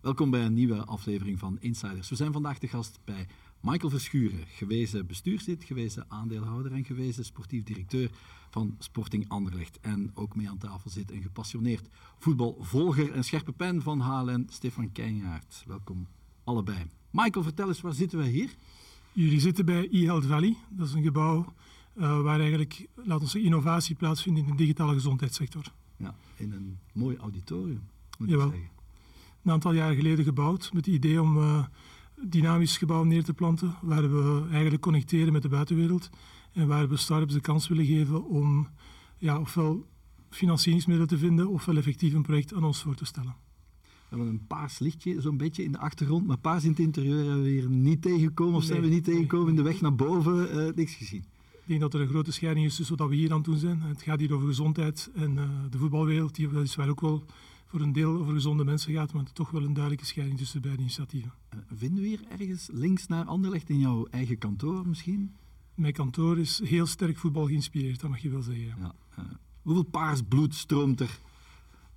Welkom bij een nieuwe aflevering van Insiders. We zijn vandaag de gast bij Michael Verschuren, gewezen bestuurslid, gewezen aandeelhouder en gewezen sportief directeur van Sporting Anderlecht. En ook mee aan tafel zit een gepassioneerd voetbalvolger en scherpe pen van HLN, Stefan Keijnaert. Welkom allebei. Michael, vertel eens, waar zitten wij hier? Jullie zitten bij eHealth Valley. Dat is een gebouw uh, waar eigenlijk, laten we zeggen, innovatie plaatsvindt in de digitale gezondheidssector. Ja, in een mooi auditorium, moet Jawel. ik zeggen. Een aantal jaar geleden gebouwd met het idee om uh, dynamisch gebouw neer te planten, waar we eigenlijk connecteren met de buitenwereld en waar we start-ups de kans willen geven om ja, ofwel financieringsmiddelen te vinden ofwel effectief een project aan ons voor te stellen. We hebben een paars lichtje zo'n beetje in de achtergrond, maar paars in het interieur hebben we hier niet tegengekomen of Nee, zijn we niet tegengekomen in de weg naar boven, uh, niks gezien. Ik denk dat er een grote scheiding is tussen wat we hier aan het doen zijn. Het gaat hier over gezondheid en uh, de voetbalwereld, die weliswaar ook wel voor een deel over gezonde mensen gaat, maar toch wel een duidelijke scheiding tussen beide initiatieven. Uh, vinden we hier ergens links naar Anderlecht in jouw eigen kantoor misschien? Mijn kantoor is heel sterk voetbal geïnspireerd, dat mag je wel zeggen. Ja. Ja, uh, hoeveel paars bloed stroomt er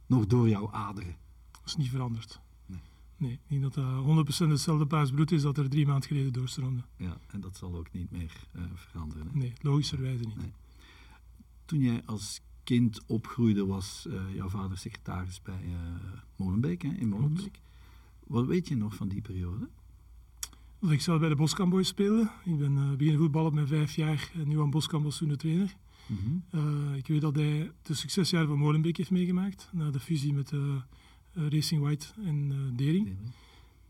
nog door jouw aderen? Dat is niet veranderd. Nee. Nee, ik denk dat dat 100% hetzelfde paars bloed is dat er drie maanden geleden doorstroomde. Ja, en dat zal ook niet meer uh, veranderen. Hè? Nee, logischerwijze niet. Nee. Toen jij als kind opgroeide, was uh, jouw vader secretaris bij uh, Molenbeek, hè, in Molenbeek. Wat weet je nog van die periode? Dat ik zelf bij de Boskamboys speelde. Ik ben uh, beginnen voetballen op mijn vijf jaar en Johan Boskamp was toen de trainer. Mm -hmm. ik weet dat hij de succesjaren van Molenbeek heeft meegemaakt, na de fusie met Racing White en Dering.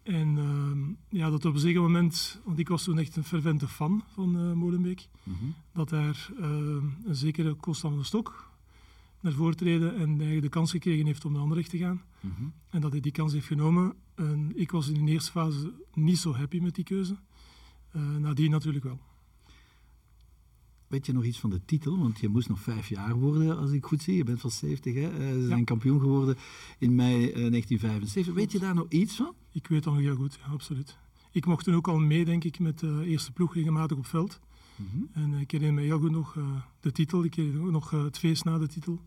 En uh, ja, dat op een zeker moment, want ik was toen echt een fervente fan van uh, Molenbeek, mm -hmm. dat daar uh, een zekere Constant van de Stok naar voren treden en hij de kans gekregen heeft om naar Anderlecht te gaan. Mm -hmm. En dat hij die kans heeft genomen. En ik was in de eerste fase niet zo happy met die keuze. Uh, nadien natuurlijk wel. Weet je nog iets van de titel? Want je moest nog vijf jaar worden, als ik goed zie. Je bent van 70, hè? Uh, ze zijn Ja. kampioen geworden in mei uh, 1975. Weet je daar nog iets van? Ik weet dat nog heel goed, ja, absoluut. Ik mocht toen ook al mee, denk ik, met de eerste ploeg regelmatig op veld. Mm -hmm. En ik herinner me heel goed nog uh, de titel. Ik herinner me nog uh, het feest na de titel.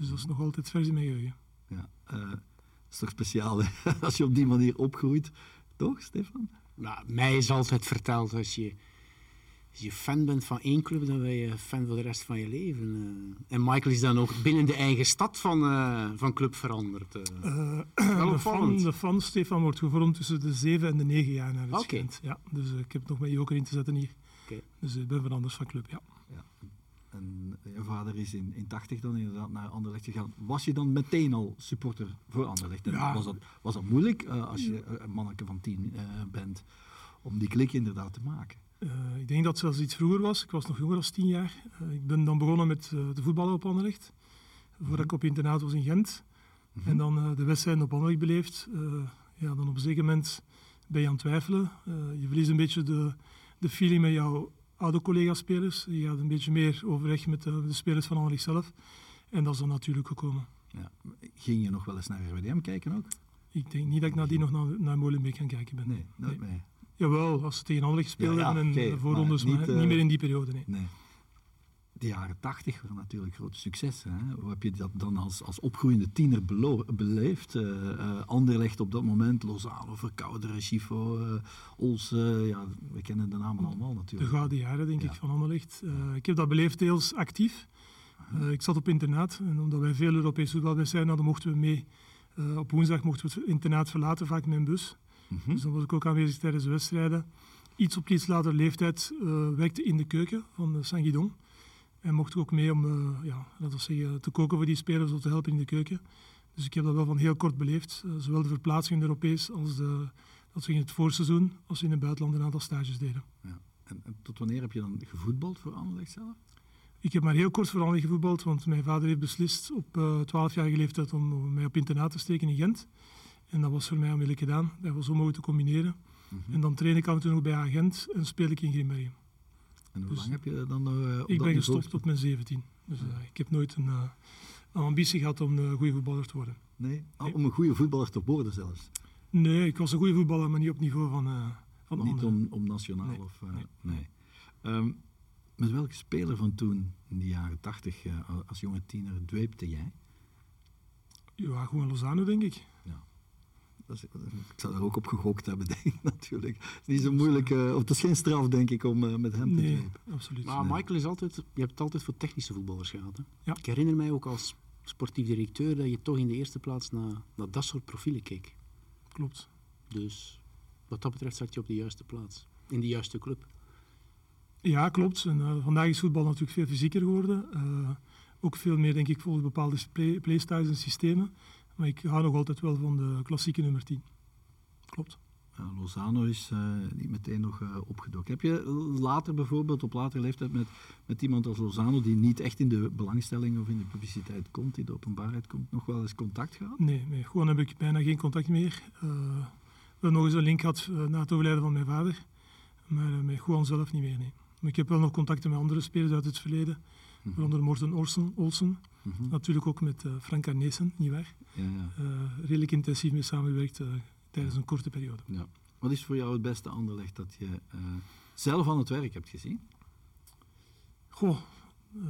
Dus dat is nog altijd vers in mijn geheugen. Ja, uh, dat is toch speciaal hè? als je op die manier opgroeit. Toch, Stefan? Nou, mij is altijd verteld, als je, als je fan bent van één club, dan ben je fan voor de rest van je leven. Uh, en Michael is dan ook binnen de eigen stad van, uh, van club veranderd. Uh, de, fan, de fan Stefan wordt gevormd tussen de zeven en de negen jaar naar het schijnt. Ja, dus ik heb nog mijn joker in te zetten hier. Okay. Dus ik ben veranderd van club, ja. ja. En je vader is in, in 80 dan inderdaad naar Anderlecht gegaan. Was je dan meteen al supporter voor Anderlecht? En Ja. was, dat, was dat moeilijk uh, als je een manneke van tien uh, bent om die klik inderdaad te maken? Uh, ik denk dat het zelfs iets vroeger was. Ik was nog jonger dan tien jaar. Ik ben dan begonnen met de voetballen op Anderlecht. Voordat ik op internaat was in Gent. Mhm. En dan de wedstrijden op Anderlecht beleefd. Ja, dan op een zeker moment ben je aan het twijfelen. Je verliest een beetje de, de feeling met jouw oude collega-spelers. Je gaat een beetje meer overweg met de, de spelers van Anderlecht zelf. En dat is dan natuurlijk gekomen. Ja. Ging je nog wel eens naar RWDM kijken ook? Ik denk niet dat ik nadien nog naar, naar Molenbeek gaan kijken ben. Nee, nooit nee. mee. Jawel, als ze tegen Anderlecht gespeeld Ja, ja, hebben en oké, voorrondes, maar maar niet, niet, eh, meer in die periode. Nee. Nee. De jaren tachtig waren natuurlijk grote successen. Hè? Hoe heb je dat dan als, als opgroeiende tiener beleefd? Uh, uh, Anderlecht op dat moment, Lozano, Verkouderen, Chifo, uh, Olsen. ja, we kennen de namen allemaal De natuurlijk. gouden jaren, denk Ja. ik, van Anderlecht. Ik heb dat beleefd heel actief. Uh, ik zat op internaat en omdat wij veel Europese voetbalwedstrijden hadden, mochten we mee. Op woensdag mochten we het internaat verlaten, vaak met een bus. Mhm. Dus dan was ik ook aanwezig tijdens de wedstrijden. Iets op iets later leeftijd werkte in de keuken van uh, Saint-Guidon. En mocht ik ook mee om uh, ja, laten we zeggen, te koken voor die spelers of te helpen in de keuken. Dus ik heb dat wel van heel kort beleefd. Uh, zowel de verplaatsing in Europees als de, dat we in het voorseizoen als we in het buitenland een aantal stages deden. Ja. En, en tot wanneer heb je dan gevoetbald voor Anderlecht zelf? Ik heb maar heel kort voor Anderlecht gevoetbald, want mijn vader heeft beslist op uh, 12-jarige leeftijd om mij op internaat te steken in Gent. En dat was voor mij onmiddellijk gedaan. Dat was zo mogelijk te combineren. Mhm. En dan train ik af en toe nog bij Agent en speel ik in Grimbergen. En hoe Dus- lang heb je dan nog op Ik ben gestopt op mijn 17. Dus uh, ik heb nooit een, een ambitie gehad om een goede voetballer te worden. Nee? Nee. om een goede voetballer te worden zelfs. Nee, ik was een goede voetballer, maar niet op niveau van, uh, van Niet anderen. om, om nationaal Nee, of... uh, nee. nee. Um, met welke speler van toen, in de jaren tachtig, uh, als jonge tiener, dweepte jij? Ja, gewoon Lozano, denk ik. Is- ik zou er ook op gegokt hebben, denk ik natuurlijk. Het is niet zo moeilijk, eh, of het is geen straf, denk ik, om eh, met hem te Nee, absoluut. Maar Nee. Michael is altijd, je hebt het altijd voor technische voetballers gehad. Hè? Ja. Ik herinner mij ook als sportief directeur dat je toch in de eerste plaats naar, naar dat soort profielen keek. Klopt. Dus wat dat betreft zat je op de juiste plaats. In de juiste club. Ja, klopt. En, eh, vandaag is voetbal natuurlijk veel fysieker geworden. Eh, ook veel meer, denk ik, volgens bepaalde play, playstyles en systemen. Maar ik hou nog altijd wel van de klassieke nummer 10. Klopt. Ja, Lozano is eh, niet meteen nog eh, opgedoken. Heb je later bijvoorbeeld, op latere leeftijd, met, met iemand als Lozano, die niet echt in de belangstelling of in de publiciteit komt, in de openbaarheid komt, nog wel eens contact gehad? Nee, nee, gewoon heb ik bijna geen contact meer. Eh, we hebben nog eens een link gehad eh, na het overlijden van mijn vader. Maar uh, met Juan zelf niet meer, nee. Maar ik heb wel nog contacten met andere spelers uit het verleden. Mhm. Waaronder Morten Olsen. Olsen. Mhm. Natuurlijk ook met uh, Frank Arnezen, nietwaar? Ja, ja. Uh, redelijk intensief mee samengewerkt uh, tijdens een korte periode. Ja. Wat is voor jou het beste Anderlecht dat je zelf aan het werk hebt gezien? Goh, uh,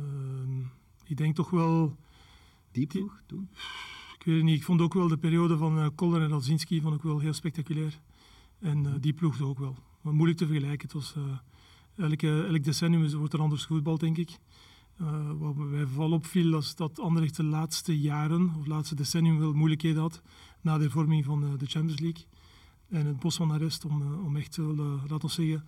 ik denk toch wel... Die ploeg toen? Ik weet het niet. Ik vond ook wel de periode van uh, Kolder en Radzinski vond ik wel heel spectaculair. En die ploeg ook wel. Maar moeilijk te vergelijken. Het was, elke, elk decennium wordt er anders voetbal, denk ik. Uh, wat mij vooral opviel was dat Anderlecht de laatste jaren, of laatste decennium, wel moeilijkheden had na de vorming van uh, de Champions League. En het bos van arrest om, uh, om echt, laten we zeggen,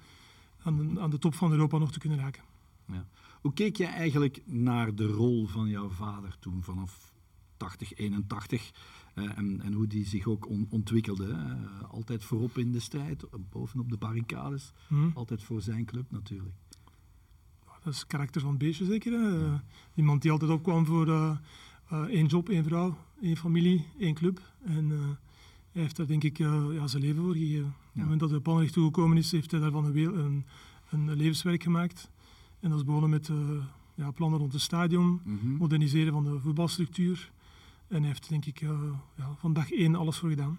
aan de, aan de top van Europa nog te kunnen raken. Ja. Hoe keek je eigenlijk naar de rol van jouw vader toen, vanaf 80, 81? Uh, en, en, hoe die zich ook on, ontwikkelde. Uh, altijd voorop in de strijd, bovenop de barricades. Hmm. Altijd voor zijn club natuurlijk. Dat is het karakter van het beestje zeker. Hè? Uh, iemand die altijd opkwam voor uh, één job, één vrouw, één familie, één club. En hij heeft daar denk ik ja, zijn leven voor gegeven. Ja. Op het moment dat hij op Anderlecht toegekomen is, heeft hij daarvan een, een, een, levenswerk gemaakt. En dat is begonnen met ja, plannen rond het stadion, Mhm. mm -hmm. moderniseren van de voetbalstructuur. En hij heeft denk ik ja, van dag één alles voor gedaan.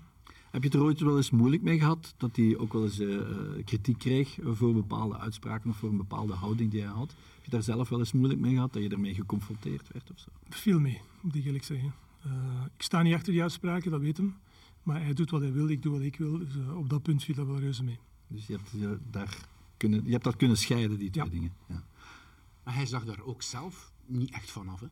Heb je het er ooit wel eens moeilijk mee gehad? Dat hij ook wel eens uh, kritiek kreeg voor bepaalde uitspraken of voor een bepaalde houding die hij had? Heb je daar zelf wel eens moeilijk mee gehad, dat je ermee geconfronteerd werd of zo? Veel mee, moet ik eerlijk zeggen. Uh, ik sta niet achter die uitspraken, dat weet hem. Maar hij doet wat hij wil, ik doe wat ik wil. Dus uh, op dat punt viel dat wel reuze mee. Dus je hebt, je daar kunnen, je hebt dat kunnen scheiden, die twee ja. dingen? Ja. Maar hij zag daar ook zelf niet echt van af, hè?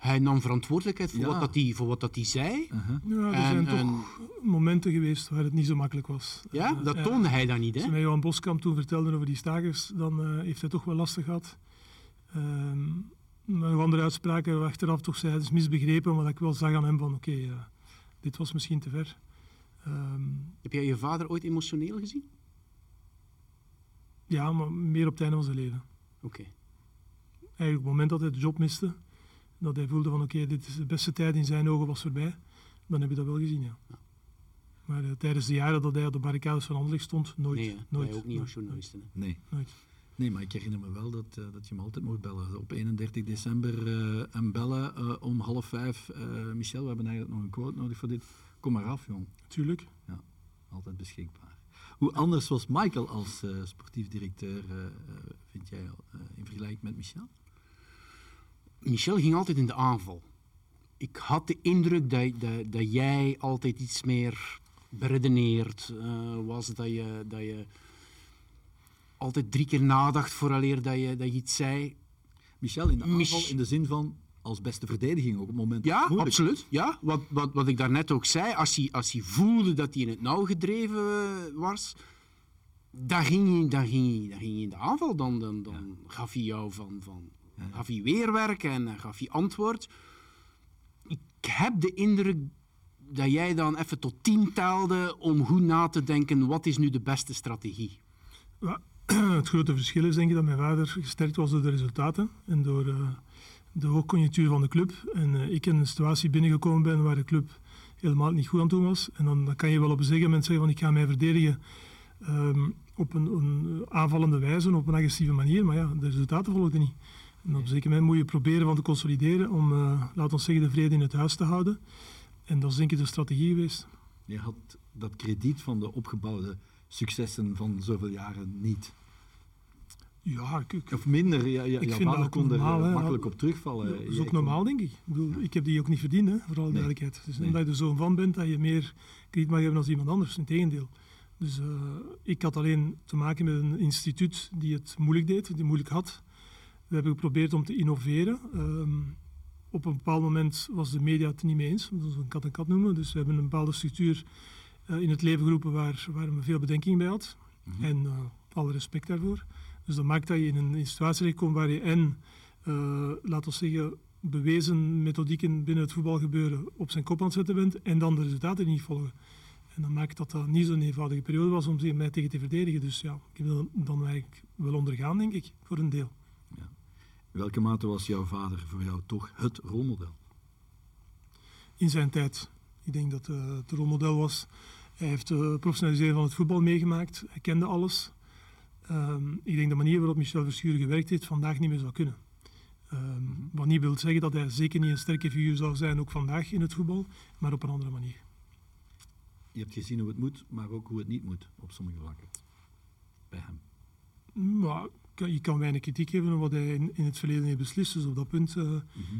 Hij nam verantwoordelijkheid voor, Ja. wat, dat hij, voor wat dat hij zei. Uh -huh. Ja, er En- zijn en- toch momenten geweest waar het niet zo makkelijk was. Ja, dat toonde hij dan niet, Als hè? ze mij Johan Boskamp toen vertelde over die stakers, dan eh, heeft hij toch wel lastig gehad. Ehm, maar nog andere uitspraken waar achteraf toch zei, het is misbegrepen, maar dat ik wel zag aan hem van, oké, eh, dit was misschien te ver. Ehm, Heb jij je vader ooit emotioneel gezien? ja, maar meer op het einde van zijn leven. Oké. Eigenlijk op het moment dat hij de job miste, dat hij voelde van, oké, dit is de beste tijd in zijn ogen was voorbij, dan heb je dat wel gezien, ja. Ja. Maar eh, tijdens de jaren dat hij op de barricades van Anderlecht stond, nooit. Nee, nooit, wij ook niet nooit, als journalisten. Nee. nooit. nee, maar ik herinner me wel dat, uh, dat je me altijd mocht bellen. Op 31 december uh, en bellen uh, om half vijf. Michel, we hebben eigenlijk nog een quote nodig voor dit. Kom maar af, jong. Tuurlijk. Altijd beschikbaar. Hoe anders was Michael als uh, sportief directeur, uh, vind jij, uh, in vergelijking met Michel? Michel ging altijd in de aanval. Ik had de indruk dat, dat, dat jij altijd iets meer beredeneerd was. Dat je, dat je altijd drie keer nadacht vooraleer dat je, dat je iets zei. Michel in de aanval Mich- in de zin van als beste verdediging ook op het moment. Ja, moeilijk. absoluut. Ja, wat, wat, wat ik daarnet ook zei, als hij, als hij voelde dat hij in het nauw gedreven was, dan ging hij, dan ging hij, dan ging hij in de aanval. Dan, dan, dan gaf hij jou van, van Gaf hij weerwerk en dan gaf hij antwoord. Ik heb de indruk dat jij dan even tot tien telde om goed na te denken, wat is nu de beste strategie? Ja, het grote verschil is denk ik dat mijn vader gesterkt was door de resultaten en door eh, de hoogconjunctuur van de club. En eh, ik in een situatie binnengekomen ben waar de club helemaal niet goed aan toe was. En dan, dan kan je wel op een zeker moment zeggen van ik ga mij verdedigen ehm, op een, een aanvallende wijze, op een agressieve manier. Maar ja, de resultaten volgden niet. En op een zeker moment moet je proberen van te consolideren om, uh, laten we zeggen, de vrede in het huis te houden. En dat is denk ik de strategie geweest. Je had dat krediet van de opgebouwde successen van zoveel jaren niet. Ja, ik, Of minder? Ja, ja, Ik vind dat kon er normaal, eh, makkelijk op terugvallen. dat is Jij ook kon- normaal, denk ik. Ik, bedoel, ik heb die ook niet verdiend, hè, voor alle Nee. duidelijkheid. Het is Nee. omdat je er zoon van bent dat je meer krediet mag hebben als iemand anders. Integendeel. Dus eh, ik had alleen te maken met een instituut die het moeilijk deed, die moeilijk had. We hebben geprobeerd om te innoveren. Ehm, op een bepaald moment was de media het niet mee eens. Dat is een kat en kat noemen. Dus we hebben een bepaalde structuur eh, in het leven geroepen waar, waar men veel bedenking bij had. Mhm. En eh, alle respect daarvoor. Dus dat maakt dat je in een, situatie terechtkomt waar je en, eh laten we zeggen, bewezen methodieken binnen het voetbalgebeuren op zijn kop aan het zetten bent en dan de resultaten niet volgen. En dan maakt dat dat niet zo'n eenvoudige periode was om zich- mij tegen te verdedigen. Dus ja, ik heb dat dan eigenlijk wel ondergaan, denk ik, voor een deel. In welke mate was jouw vader voor jou toch het rolmodel? in zijn tijd. Ik denk dat eh, het rolmodel was. Hij heeft de professionalisering van het voetbal meegemaakt. Hij kende alles. Ehm, ik denk de manier waarop Michel Verschuren gewerkt heeft vandaag niet meer zou kunnen. Ehm, Wat niet wil zeggen dat hij zeker niet een sterke figuur zou zijn, ook vandaag in het voetbal, maar op een andere manier. Je hebt gezien hoe het moet, maar ook hoe het niet moet op sommige vlakken. Bij hem. Maar kan- je kan weinig kritiek geven op wat hij in, in het verleden heeft beslist. Dus op dat punt eh,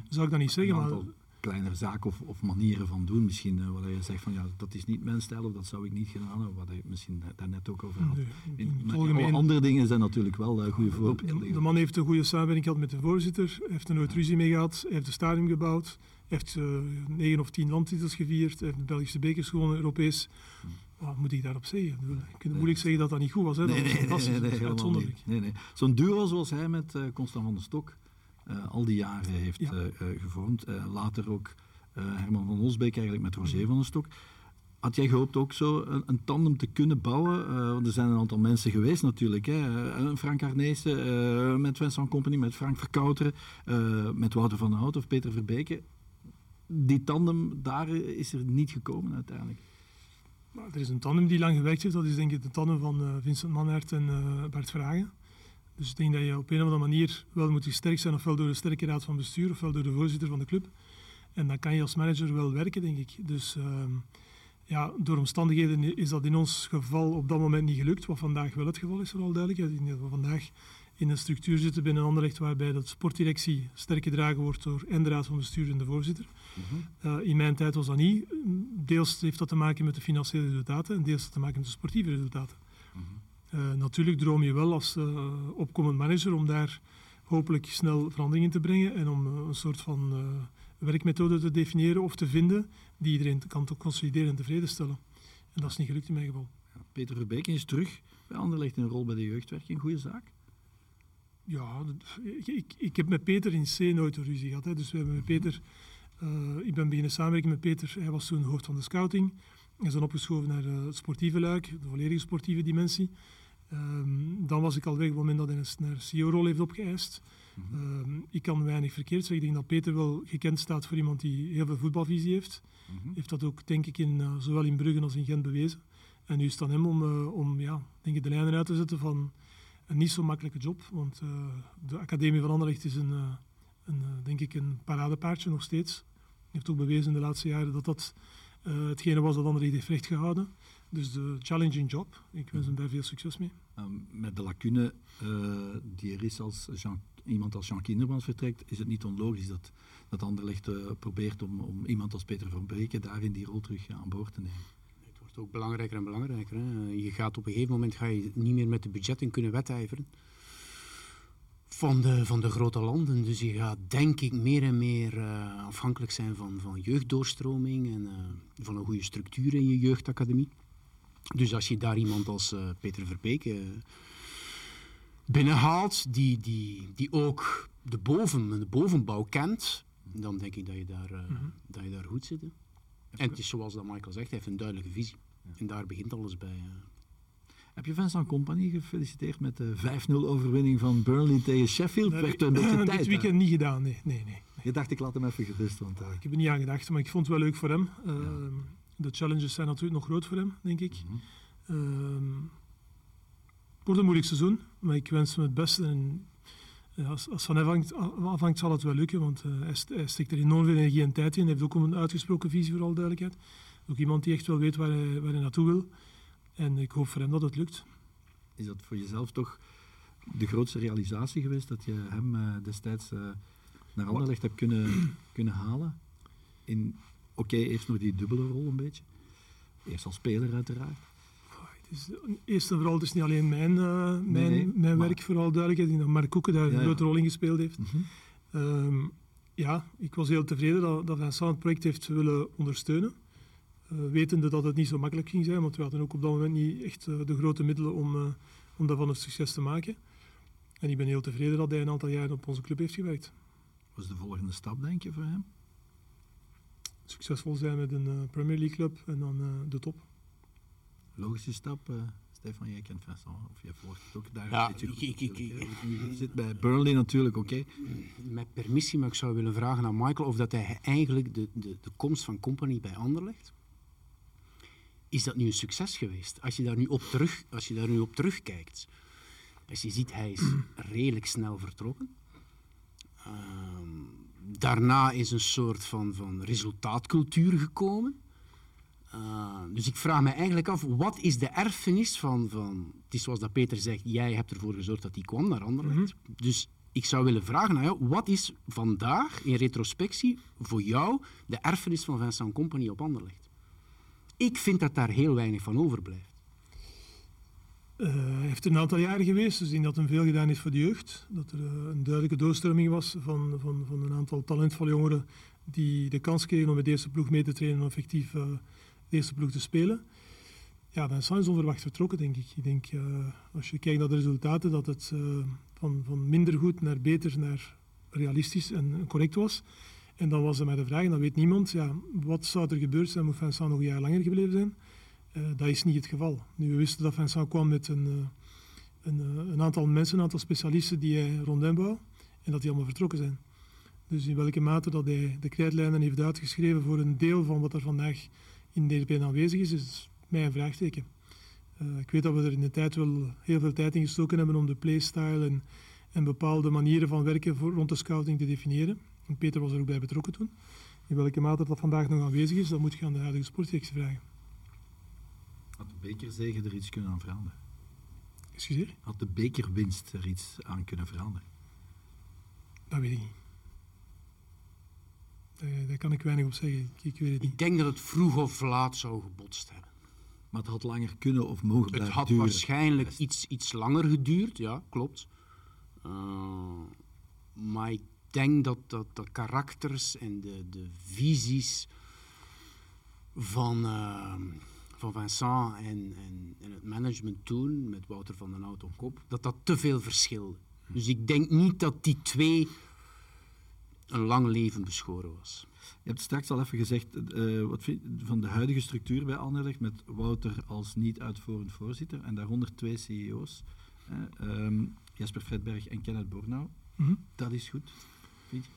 zou ik dat niet zeggen. een Maar kleinere zaken of, of manieren van doen misschien, eh, waar je zegt van ja, dat is niet mijn stijl of dat zou ik niet gedaan hebben, wat je misschien daarnet ook over had. nee, In, in algemeen- andere dingen zijn natuurlijk wel eh, goede De, voorbeelden. de man heeft een goede samenwerking gehad met de voorzitter. Hij heeft er nooit ruzie mee gehad. Hij heeft een stadion gebouwd. Hij heeft negen of tien landtitels gevierd. Hij heeft de Belgische bekers gewonnen, Europees. Wat moet ik daarop zeggen? Ik kunt moeilijk zeggen dat dat niet goed was. Hè? Dat Nee, was nee, nee, uitzonderlijk. Nee, nee. Zo'n duo zoals hij met eh, Constant van der Stok eh, al die jaren heeft Ja. eh, gevormd. Later ook Herman van Osbeek eigenlijk met Roger van der Stok. Had jij gehoopt ook zo een, een tandem te kunnen bouwen? Want er zijn een aantal mensen geweest natuurlijk. Hè? Frank Arnezen met Vincent Company, met Frank Verkouteren, met Wouter van Hout of Peter Verbeke. Die tandem, daar is er niet gekomen uiteindelijk. Maar er is een tandem die lang gewerkt heeft. Dat is denk ik de tandem van eh, Vincent Manhart en eh, Bart Vragen. Dus ik denk dat je op een of andere manier wel moet gesterkt zijn, ofwel door de sterke raad van bestuur, ofwel door de voorzitter van de club. En dan kan je als manager wel werken, denk ik. Dus ehm, ja, door omstandigheden is dat in ons geval op dat moment niet gelukt, wat vandaag wel het geval is, voor al duidelijkheid. Ik denk dat we vandaag in een structuur zitten binnen Anderlecht waarbij de sportdirectie sterk gedragen wordt door en de raad van bestuur en de voorzitter. Eh, in mijn tijd was dat niet. Deels heeft dat te maken met de financiële resultaten en deels te maken met de sportieve resultaten. Eh, natuurlijk droom je wel als eh, opkomend manager om daar hopelijk snel verandering in te brengen en om een soort van werkmethode te definiëren of te vinden die iedereen kan consolideren en tevreden stellen. En dat is niet gelukt in mijn geval. Ja, Peter Verbeke is terug bij Anderlecht een rol bij de jeugdwerking. Goede zaak. Ja, ik, ik, ik heb met Peter in C nooit een ruzie gehad. Hè. Dus we hebben met Peter, eh, ik ben beginnen samenwerken met Peter. Hij was toen hoofd van de scouting. Is dan opgeschoven naar eh, het sportieve luik, de volledige sportieve dimensie. Ehm, dan was ik al weg op het moment dat hij een naar CEO-rol heeft opgeëist. Ehm, ik kan weinig verkeerd zeggen. Ik denk dat Peter wel gekend staat voor iemand die heel veel voetbalvisie heeft. Heeft dat ook, denk ik, in, eh, zowel in Brugge als in Gent bewezen. En nu is het aan hem om, om ja, denk ik, de lijnen uit te zetten van een niet zo makkelijke job. Want eh, de Academie van Anderlecht is een, eh, een, eh, denk ik, een paradepaardje nog steeds. Heeft ook bewezen in de laatste jaren dat dat hetgene was dat Anderlecht heeft rechtgehouden. Dus de challenging job. Ik wens hem daar veel succes mee. Met de lacune die er is als Jean, iemand als Jean Kindermans vertrekt, is het niet onlogisch dat, dat Anderlecht probeert om, om iemand als Peter van Breken daar in die rol terug aan boord te nemen. Ook belangrijker en belangrijker. Hè. Je gaat op een gegeven moment ga je niet meer met de budgetten kunnen wedijveren van de, van de grote landen. Dus je gaat denk ik meer en meer eh, afhankelijk zijn van, van jeugddoorstroming en eh, van een goede structuur in je jeugdacademie. Dus als je daar iemand als eh, Peter Verbeek binnenhaalt, die, die, die ook de, boven, de bovenbouw kent, dan denk ik dat je daar, eh, dat je daar goed zit. hè. En het is zoals dat Michael zegt, hij heeft een duidelijke visie. En daar begint alles bij. eh. Heb je Vincent Company gefeliciteerd met de 5-0 overwinning van Burnley tegen Sheffield? Dat Werd heb een dit hè? weekend niet gedaan, nee. nee, nee. Je dacht, ik laat hem even gerust. Want, eh, Ik heb er niet aan gedacht, maar ik vond het wel leuk voor hem. Ehm, De challenges zijn natuurlijk nog groot voor hem, denk ik. Ehm, het wordt een moeilijk seizoen, maar ik wens hem het beste. En, ja, als, als van hem afhangt, afhangt, zal het wel lukken, want eh, hij, hij steekt er enorm veel energie en tijd in. Hij heeft ook een uitgesproken visie, voor alle duidelijkheid. Ook iemand die echt wel weet waar hij, waar hij naartoe wil. En ik hoop voor hem dat het lukt. is dat voor jezelf toch de grootste realisatie geweest dat je hem eh, destijds uh, naar Anderlecht hebt kunnen, kunnen halen? In, oké, eerst nog die dubbele rol een beetje. Eerst als speler uiteraard. Eerst en vooral, het is niet alleen mijn, uh, mijn, nee, nee, mijn maar... werk, vooral duidelijkheid. Denk dat Mark Koeken daar ja, een grote rol in gespeeld heeft. Mm -hmm. um, ja, ik was heel tevreden dat, dat Vincent het project heeft willen ondersteunen. Uh, wetende dat het niet zo makkelijk ging zijn, want we hadden ook op dat moment niet echt uh, de grote middelen om, uh, om daarvan een succes te maken. En ik ben heel tevreden dat hij een aantal jaren op onze club heeft gewerkt. Wat is de volgende stap, denk je, voor hem? Succesvol zijn met een Premier League club en dan de top. Logische stap, Stefan, jij kent Vincent, of jij volgt het ook daar ja, ik, ik, ik, Je zit bij Burnley natuurlijk, oké. Okay. Met permissie, maar ik zou willen vragen aan Michael of dat hij eigenlijk de, de, de komst van Company bij Anderlecht, is dat nu een succes geweest? Als je daar nu op, terug, als je daar nu op terugkijkt, als je ziet, hij is redelijk snel vertrokken. Uh, daarna is een soort van, van resultaatcultuur gekomen. Uh, dus ik vraag me eigenlijk af, wat is de erfenis van, van... Het is zoals dat Peter zegt, jij hebt ervoor gezorgd dat hij kwam naar Anderlecht. Mm -hmm. Dus ik zou willen vragen aan jou, wat is vandaag, in retrospectie, voor jou de erfenis van Vincent Company op Anderlecht? Ik vind dat daar heel weinig van overblijft. Uh, heeft een aantal jaren geweest, dus ik denk dat hij veel gedaan is voor de jeugd. Dat er uh, een duidelijke doorstroming was van, van, van een aantal talentvolle jongeren die de kans kregen om met de eerste ploeg mee te trainen en effectief uh, de eerste ploeg te spelen. Ja, Vincent is onverwacht vertrokken, denk ik. Ik denk, als je kijkt naar de resultaten, dat het van, van minder goed naar beter naar realistisch en correct was. En dan was er maar de vraag, en dat weet niemand, ja, wat zou er gebeurd zijn, moet Vincent nog een jaar langer gebleven zijn? Uh, dat is niet het geval. Nu, we wisten dat Vincent kwam met een, een, een aantal mensen, een aantal specialisten die hij rond hem en dat die allemaal vertrokken zijn. Dus in welke mate dat hij de krijtlijnen heeft uitgeschreven voor een deel van wat er vandaag in DDP aanwezig is, is mij een vraagteken. Ik weet dat we er in de tijd wel heel veel tijd in gestoken hebben om de playstyle en, en bepaalde manieren van werken voor, rond de scouting te definiëren. En Peter was er ook bij betrokken toen. In welke mate dat vandaag nog aanwezig is, dat moet je aan de huidige sportdirectie vragen. Had de bekerzegen er iets kunnen aan veranderen? Excuseer? Had de bekerwinst er iets aan kunnen veranderen? Dat weet ik niet. Daar, daar, kan ik weinig op zeggen. Ik, ik, weet het niet. ik denk dat het vroeg of laat zou gebotst hebben. Maar het had langer kunnen of mogen Het had duren. waarschijnlijk iets, iets langer geduurd, ja, klopt. Uh, maar ik denk dat, dat de karakters en de, de visies van, uh, van Vincent en, en, en, het management toen, met Wouter van den Hout op kop, dat dat te veel verschilde. Dus ik denk niet dat die twee een lang leven beschoren was. Je hebt straks al even gezegd uh, wat vind, van de huidige structuur bij Anderlecht met Wouter als niet-uitvoerend voorzitter en daaronder twee CEO's, uh, um, Jasper Fredberg en Kenneth Bornau. Mm -hmm. Dat is goed, vind je?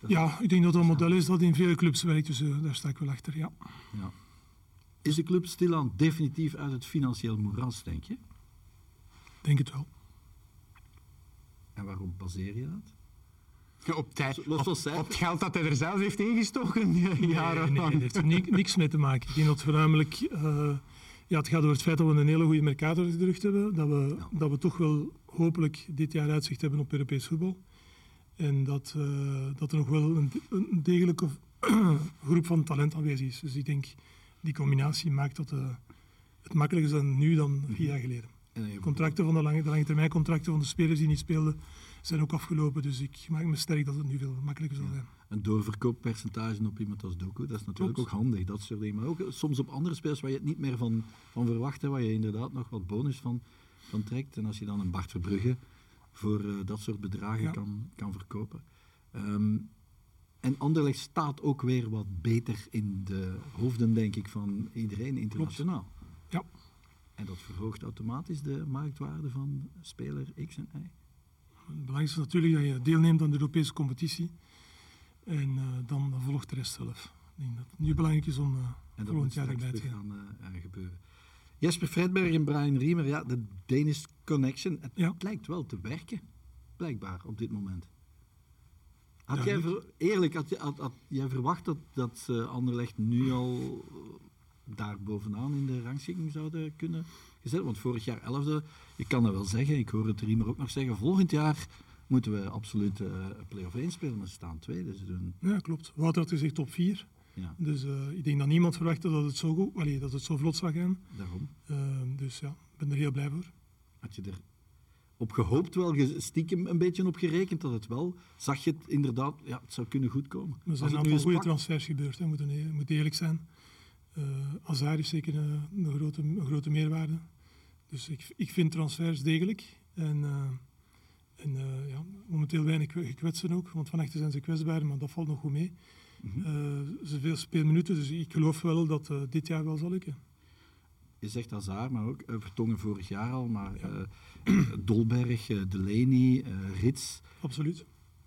Dat ja, ik denk dat dat een model is dat in vele clubs werkt, dus uh, daar sta ik wel achter, ja. ja. Is de club stilaan definitief uit het financieel moeras, denk je? Denk het wel. En waarop baseer je dat? Op, tijd, op, op, het geld dat hij er zelf heeft ingestoken nee, jaren nee, nee, heeft er ni niks mee te maken. Ik denk dat voornamelijk... Uh, ja, het gaat over het feit dat we een hele goede mercator achter de rug hebben. Dat we, ja. dat we toch wel hopelijk dit jaar uitzicht hebben op Europees voetbal. En dat, uh, dat er nog wel een, een degelijke groep van talent aanwezig is. Dus ik denk, die combinatie maakt dat uh, het makkelijker is dan nu dan vier jaar geleden. Contracten van de lange, de lange termijn contracten van de spelers die niet speelden zijn ook afgelopen. Dus ik maak me sterk dat het nu veel makkelijker zal zijn. Ja. Een doorverkooppercentage op iemand als Doku, dat is natuurlijk Klopt. ook handig, dat soort dingen. Maar ook soms op andere spelers waar je het niet meer van, van verwacht, hè, waar je inderdaad nog wat bonus van, van trekt. En als je dan een Bart Verbrugge voor uh, dat soort bedragen ja. kan, kan verkopen. Um, en Anderlecht staat ook weer wat beter in de hoofden, denk ik, van iedereen internationaal. Klopt. Ja. En dat verhoogt automatisch de marktwaarde van speler X en Y. Het belangrijkste is natuurlijk dat je deelneemt aan de Europese competitie. En uh, dan volgt de rest zelf. Ik denk dat het nu belangrijk is om uh, en volgend jaar erbij te gaan. gebeuren. Jesper Fredberg en Brian Riemer, ja, de Danish Connection. Het ja. lijkt wel te werken, blijkbaar, op dit moment. Had ja, jij ver, eerlijk, had, had, had, jij verwacht dat, dat uh, Anderlecht nu al daar bovenaan in de rangschikking zouden kunnen gezet. Want vorig jaar 11e, je kan dat wel zeggen, ik hoor het Riemer ook nog zeggen, volgend jaar moeten we absoluut uh, play-off 1 spelen, maar ze staan tweede. Ze doen... Ja, klopt. Wouter had gezegd top 4. Ja. Dus uh, ik denk dat niemand verwachtte dat het zo, goed, allee, dat het zo vlot zou gaan. Daarom. Uh, dus ja, ik ben er heel blij voor. Had je er op gehoopt, wel stiekem een beetje op gerekend dat het wel, zag je het inderdaad, ja, het zou kunnen goed komen. Er zijn een aantal goede transfers gebeurd, hè, moeten, moet eerlijk zijn. Uh, Azar is zeker een, een, grote, een grote meerwaarde. Dus ik, ik vind transfers degelijk. En, uh, en uh, ja, momenteel weinig gekwetsten ook, want van achter zijn ze kwetsbaar, maar dat valt nog goed mee. Mm -hmm. ze veel speelminuten, dus ik geloof wel dat dit jaar wel zal lukken je zegt Hazard, maar ook uh, Vertongen vorig jaar al, maar ja. uh, Dolberg, uh, Delaney, Rits. Absoluut.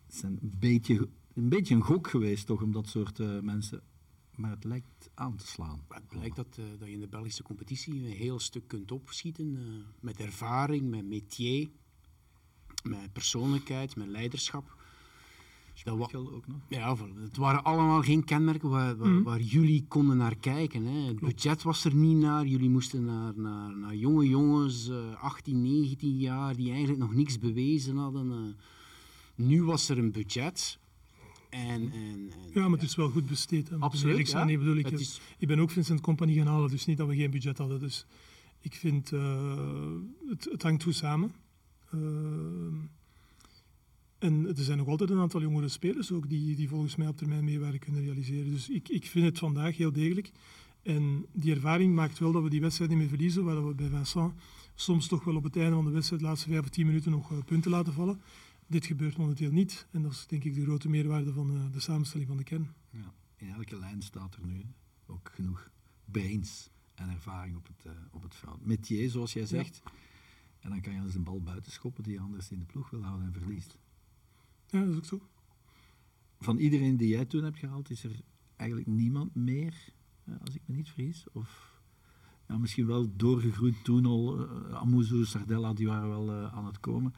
Het zijn een beetje, een beetje een gok geweest toch, om dat soort mensen... Maar het lijkt aan te slaan. Het blijkt dat, dat je in de Belgische competitie een heel stuk kunt opschieten. met ervaring, met métier, met persoonlijkheid, met leiderschap. Dat wa- ook nog. Ja, het waren allemaal geen kenmerken waar, waar, mm. waar jullie konden naar kijken. Hè. Het budget was er niet naar. Jullie moesten naar, naar, naar jonge jongens, uh, 18, 19 jaar, die eigenlijk nog niks bewezen hadden. Uh, nu was er een budget. En, en, en, ja, maar het is wel goed besteed. Hè. Absoluut. Ja. Nee, bedoel, ik, is... ik ben ook Vincent Company gaan halen, dus niet dat we geen budget hadden. Dus ik vind, uh, het, het hangt goed samen. En er zijn nog altijd een aantal jongere spelers ook die, die volgens mij op termijn meewerken kunnen realiseren. Dus ik, ik vind het vandaag heel degelijk. En die ervaring maakt wel dat we die wedstrijd niet meer verliezen, waar we bij Vincent soms toch wel op het einde van de wedstrijd, de laatste vijf of tien minuten, nog uh, punten laten vallen. Dit gebeurt momenteel niet. En dat is denk ik de grote meerwaarde van uh, de samenstelling van de kern. Ja, in elke lijn staat er nu ook genoeg brains en ervaring op het, uh, op het veld. Metier, zoals jij zegt. Ja. En dan kan je dus een bal buiten schoppen die je anders in de ploeg wil houden en verliest. Ja, dat is ook zo. Van iedereen die jij toen hebt gehaald, is er eigenlijk niemand meer, als ik me niet vergis? Of ja, misschien wel doorgegroeid toen al. Uh, Amuzu, Sardella, die waren wel uh, aan het komen.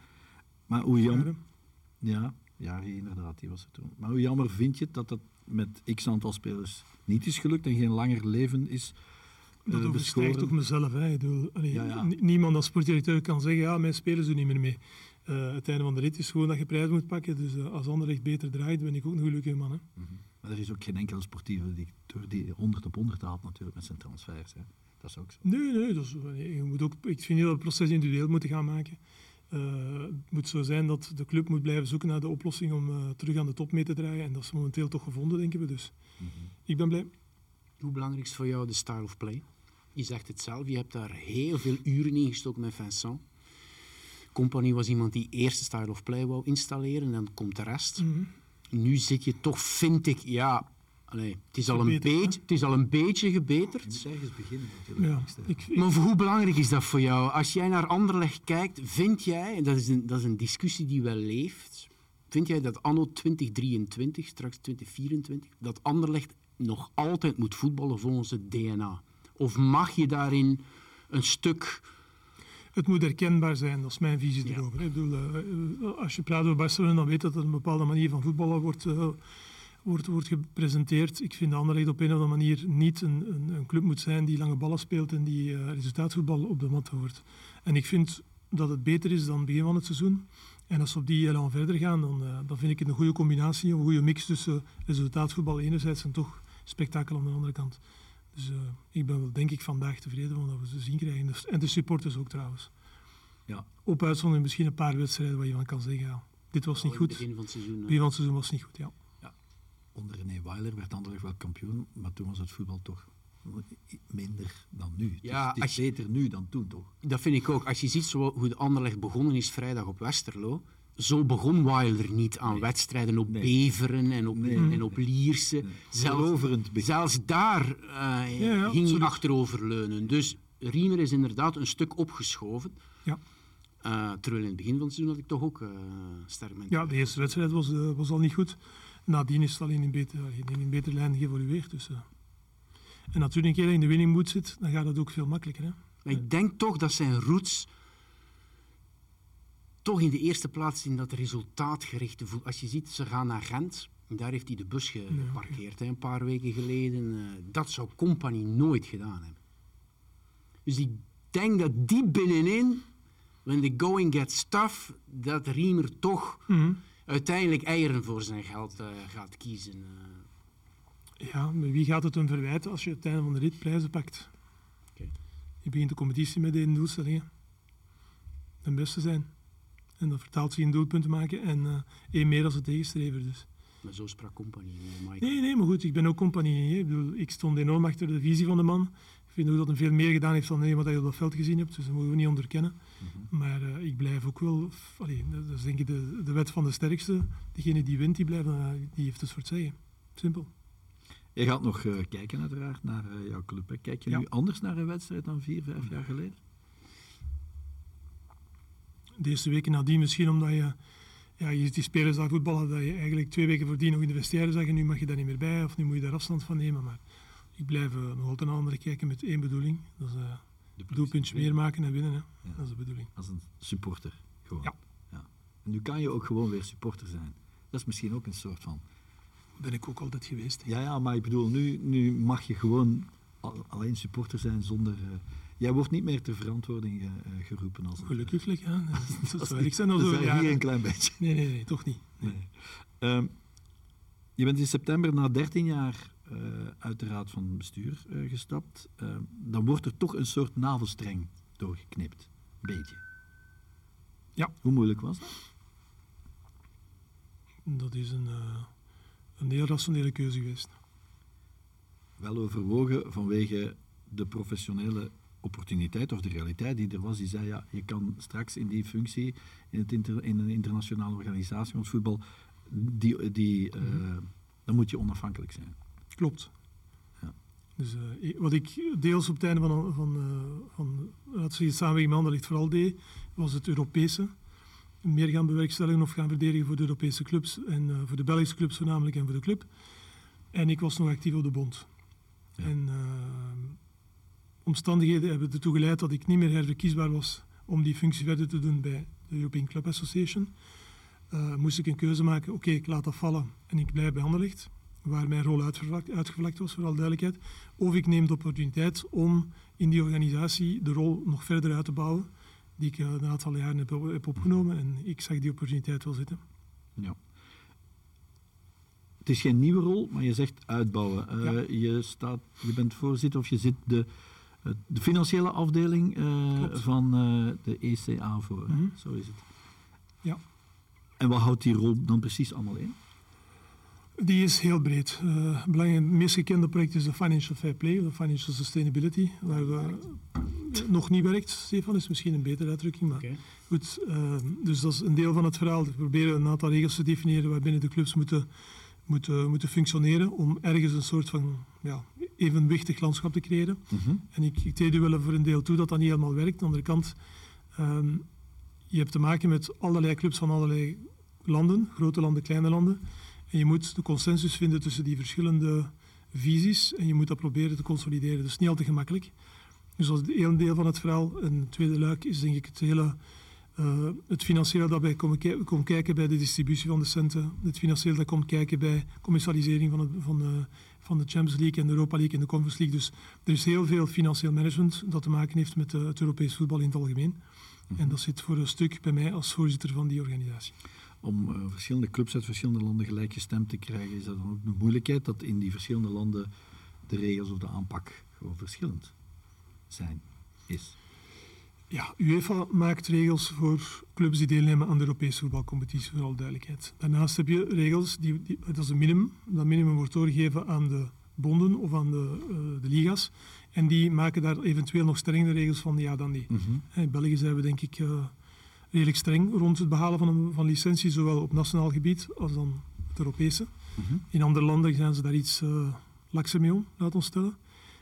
Maar hoe jammer... Ja, ja, inderdaad, die was er toen. Maar hoe jammer vind je dat dat met x aantal spelers niet is gelukt en geen langer leven is Dat overstijgt ook mezelf. Hè. Allee, ja, ja. Niemand als sportdirecteur kan zeggen, ja, mijn spelers doen niet meer mee. Uh, het einde van de rit is gewoon dat je prijs moet pakken. Dus uh, als Anderlecht beter draait, ben ik ook een gelukkige man. Hè. Mm -hmm. Maar er is ook geen enkele sportieve die, die 100 op 100 haalt natuurlijk met zijn transfers. Hè. Dat is ook zo. Nee, nee, dat is, je moet ook, ik vind dat het proces individueel moeten gaan maken. Uh, het moet zo zijn dat de club moet blijven zoeken naar de oplossing om terug aan de top mee te draaien. En dat is momenteel toch gevonden, denken we. Dus mm -hmm. ik ben blij. Hoe belangrijk is voor jou de style of play? Je zegt het zelf, je hebt daar heel veel uren in gestoken met Vincent. Company was iemand die eerst de style of play wou installeren en dan komt de rest. Mm -hmm. Nu zit je toch, vind ik, ja, allez, het, is al een beetje, het is al een beetje gebeterd. Je moet ergens beginnen natuurlijk. Ja, ik, ik, maar hoe belangrijk is dat voor jou? Als jij naar Anderlecht kijkt, vind jij, en dat is een, dat is een discussie die wel leeft, vind jij dat anno 2023, straks 2024, dat Anderlecht nog altijd moet voetballen volgens het DNA? Of mag je daarin een stuk het moet herkenbaar zijn, dat is mijn visie ja. erover. Ik bedoel, uh, als je praat over Barcelona, dan weet dat er een bepaalde manier van voetballen wordt, uh, wordt, wordt gepresenteerd. Ik vind Anderlecht op een of andere manier niet een, een, een club moet zijn die lange ballen speelt en die uh, resultaatvoetbal op de mat hoort. En ik vind dat het beter is dan het begin van het seizoen. En als we op die elan verder gaan, dan, dan vind ik het een goede combinatie, een goede mix tussen resultaatvoetbal enerzijds en toch spektakel aan de andere kant. Dus uh, ik ben wel, denk ik, vandaag tevreden van dat we ze zien krijgen. En de supporters ook trouwens. Ja. Op uitzondering misschien een paar wedstrijden waar je van kan zeggen, ja, dit was niet goed. begin van het seizoen. begin van het seizoen was niet goed, ja. ja. Onder René Weiler werd Anderlecht wel kampioen, maar toen was het voetbal toch minder dan nu. Ja, het is, het is beter nu dan toen, toch? Dat vind ik ook. Als je ziet zo, hoe de Anderlecht begonnen is vrijdag op Westerlo, zo begon Wilder niet aan nee. wedstrijden op nee. Beveren en op, nee. en op Lierse. Zelfs, zelfs daar uh, ja, ja, ging hij achteroverleunen. Dus Riemer is inderdaad een stuk opgeschoven. Ja. Uh, terwijl in het begin van het seizoen had ik toch ook uh, sterk Ja, de eerste wedstrijd was, uh, was al niet goed. Nadien is het al in een betere, in een betere lijn geëvolueerd. Dus, en natuurlijk, als je in de winning mood zit, dan gaat het ook veel makkelijker. Hè? Maar ik denk toch dat zijn roots toch in de eerste plaats in dat resultaatgerichte voetbal. Als je ziet, ze gaan naar Gent Daar heeft hij de bus geparkeerd, hè, een paar weken geleden. Eh, dat zou Company nooit gedaan hebben. Dus ik denk dat diep binnenin, when the going gets tough, dat Riemer toch Mhm. uiteindelijk eieren voor zijn geld eh, gaat kiezen. eh. Ja, maar wie gaat het hem verwijten als je het einde van de rit prijzen pakt? Je begint de competitie met één doelstellingen. De beste zijn. En dat vertaalt zich in doelpunten maken en eh, één meer als de tegenstrever. Dus. Maar zo sprak Company, eh, Michael. Nee, nee, maar goed, ik ben ook compagnie. Ik, bedoel, ik stond enorm achter de visie van de man. Ik vind ook dat hij veel meer gedaan heeft dan alleen wat je op dat veld gezien hebt. Dus dat moeten we niet onderkennen. Maar eh, ik blijf ook wel... Allee, dat is denk ik de, de wet van de sterkste. Degene die wint, die, blijft, eh, die heeft het voor het zeggen. Simpel. Je gaat nog eh, kijken uiteraard naar eh, jouw club. Hè. Kijk je Ja. nu anders naar een wedstrijd dan vier, vijf jaar geleden? De eerste weken nadien misschien omdat je... Ja, je ziet die spelers daar voetballen dat je eigenlijk twee weken voordien nog in de vestiaire en nu mag je daar niet meer bij of nu moet je daar afstand van nemen. Maar ik blijf eh, nog altijd naar anderen kijken met één bedoeling. Dat is eh De doelpuntje meer maken en winnen. Hè. Ja. Dat is de bedoeling. Als een supporter. Gewoon. Ja. En nu kan je ook gewoon weer supporter zijn. Dat is misschien ook een soort van. Ben ik ook altijd geweest. Ja, ja, maar ik bedoel, nu, nu mag je gewoon al- alleen supporter zijn zonder. eh, jij wordt niet meer ter verantwoording eh, eh, geroepen als. Gelukkig, ja. Dat Dat is zou ik zijn als dat is hier een klein beetje. Nee, nee, nee, toch niet. Nee. Nee. Ehm, je bent in september na 13 jaar eh, uit de raad van bestuur eh, gestapt. Ehm, dan wordt er toch een soort navelstreng doorgeknipt. Beetje. Ja. Hoe moeilijk was dat? Dat is een, eh, een heel rationele keuze geweest. Wel overwogen vanwege de professionele opportuniteit of de realiteit die er was. Die zei, ja, je kan straks in die functie in, het inter- in een internationale organisatie, ons voetbal, die, die, eh, Mhm. dan moet je onafhankelijk zijn. Klopt. Ja. Dus eh, wat ik deels op het einde van, van, eh, van laten we zeggen, samenwerking met Anderlecht vooral deed, was het Europese. Meer gaan bewerkstelligen of gaan verdedigen voor de Europese clubs en voor de Belgische clubs voornamelijk en voor de club. En ik was nog actief op de bond. Ja. En omstandigheden hebben ertoe geleid dat ik niet meer herverkiesbaar was om die functie verder te doen bij de European Club Association. Eh, moest ik een keuze maken, oké, ik laat dat vallen en ik blijf bij Anderlecht waar mijn rol uitgevlakt, was, voor alle duidelijkheid. Of ik neem de opportuniteit om in die organisatie de rol nog verder uit te bouwen, die ik de aantal jaren heb, heb opgenomen. En ik zag die opportuniteit wel zitten. Ja. Het is geen nieuwe rol, maar je zegt uitbouwen. Eh, Ja. je, staat, je bent voorzitter of je zit de, de financiële afdeling eh, van eh, de ECA voor. Mhm. Zo is het. Ja. En wat houdt die rol dan precies allemaal in? Die is heel breed. Eh, belangrijk, het meest gekende project is de Financial Fair Play, de Financial Sustainability, waar we nog niet werkt. Stefan is misschien een betere uitdrukking, maar. Goed, eh, dus dat is een deel van het verhaal. We proberen een aantal regels te definiëren waarbinnen de clubs moeten, moeten, moeten functioneren om ergens een soort van ja, evenwichtig landschap te creëren. En ik, ik treed u wel voor een deel toe dat dat niet helemaal werkt. Aan de andere kant, ehm, je hebt te maken met allerlei clubs van allerlei landen, grote landen, kleine landen. En je moet de consensus vinden tussen die verschillende visies en je moet dat proberen te consolideren. Dat is niet altijd gemakkelijk. Dus dat is één deel van het verhaal. Een tweede luik is denk ik het hele eh, het financiële dat bij komt, ki- komt kijken bij de distributie van de centen. Het financiële dat komt kijken bij commercialisering van, het, van, de, van de Champions League en de Europa League en de Conference League. Dus er is heel veel financieel management dat te maken heeft met eh, het Europees voetbal in het algemeen. En dat zit voor een stuk bij mij als voorzitter van die organisatie. Om eh, verschillende clubs uit verschillende landen gelijk gestemd te krijgen, is dat dan ook de moeilijkheid dat in die verschillende landen de regels of de aanpak gewoon verschillend zijn, is. Ja, UEFA maakt regels voor clubs die deelnemen aan de Europese voetbalcompetitie, voor alle duidelijkheid. Daarnaast heb je regels, die, die, dat is een minimum. Dat minimum wordt doorgegeven aan de bonden of aan de, eh, de liga's. En die maken daar eventueel nog strengere regels van, ja dan die. In België zijn we denk ik eh, redelijk streng rond het behalen van, een, van licentie, zowel op nationaal gebied als dan het Europese. In andere landen zijn ze daar iets uh, lakser mee om, laat ons stellen.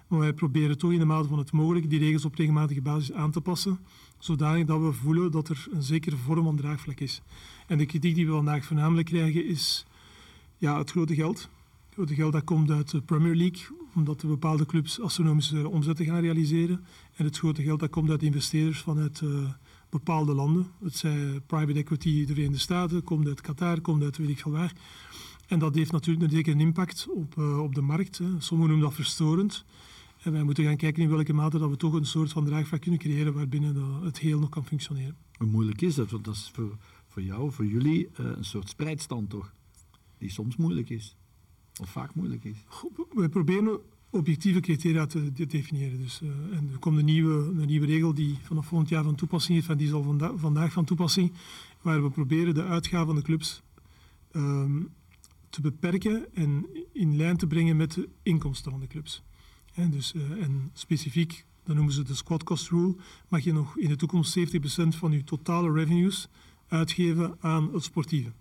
Maar wij proberen toch in de mate van het mogelijk die regels op regelmatige basis aan te passen, zodanig dat we voelen dat er een zekere vorm van draagvlak is. En de kritiek die we vandaag voornamelijk krijgen is ja, het grote geld. Het grote geld dat komt uit de Premier League, omdat de bepaalde clubs astronomische omzetten gaan realiseren. En het grote geld dat komt uit investeerders vanuit uh, bepaalde landen. Het zij private equity de Verenigde Staten, komt uit Qatar, komt uit weet ik veel waar. En dat heeft natuurlijk een impact op, uh, op de markt. Hè. Sommigen noemen dat verstorend. En wij moeten gaan kijken in welke mate dat we toch een soort van draagvlak kunnen creëren waarbinnen het heel nog kan functioneren. Hoe moeilijk is dat? Want dat is voor, voor jou, voor jullie, uh, een soort spreidstand toch? Die soms moeilijk is. Of vaak moeilijk is. We proberen objectieve criteria te, te definiëren. Dus, uh, en er komt een nieuwe, een nieuwe regel die vanaf volgend jaar van toepassing is, van die is al vanda vandaag van toepassing, waar we proberen de uitgaven van de clubs um, te beperken en in lijn te brengen met de inkomsten van de clubs. En, dus, uh, en specifiek, dan noemen ze de squad cost rule, mag je nog in de toekomst 70% van je totale revenues uitgeven aan het sportieve.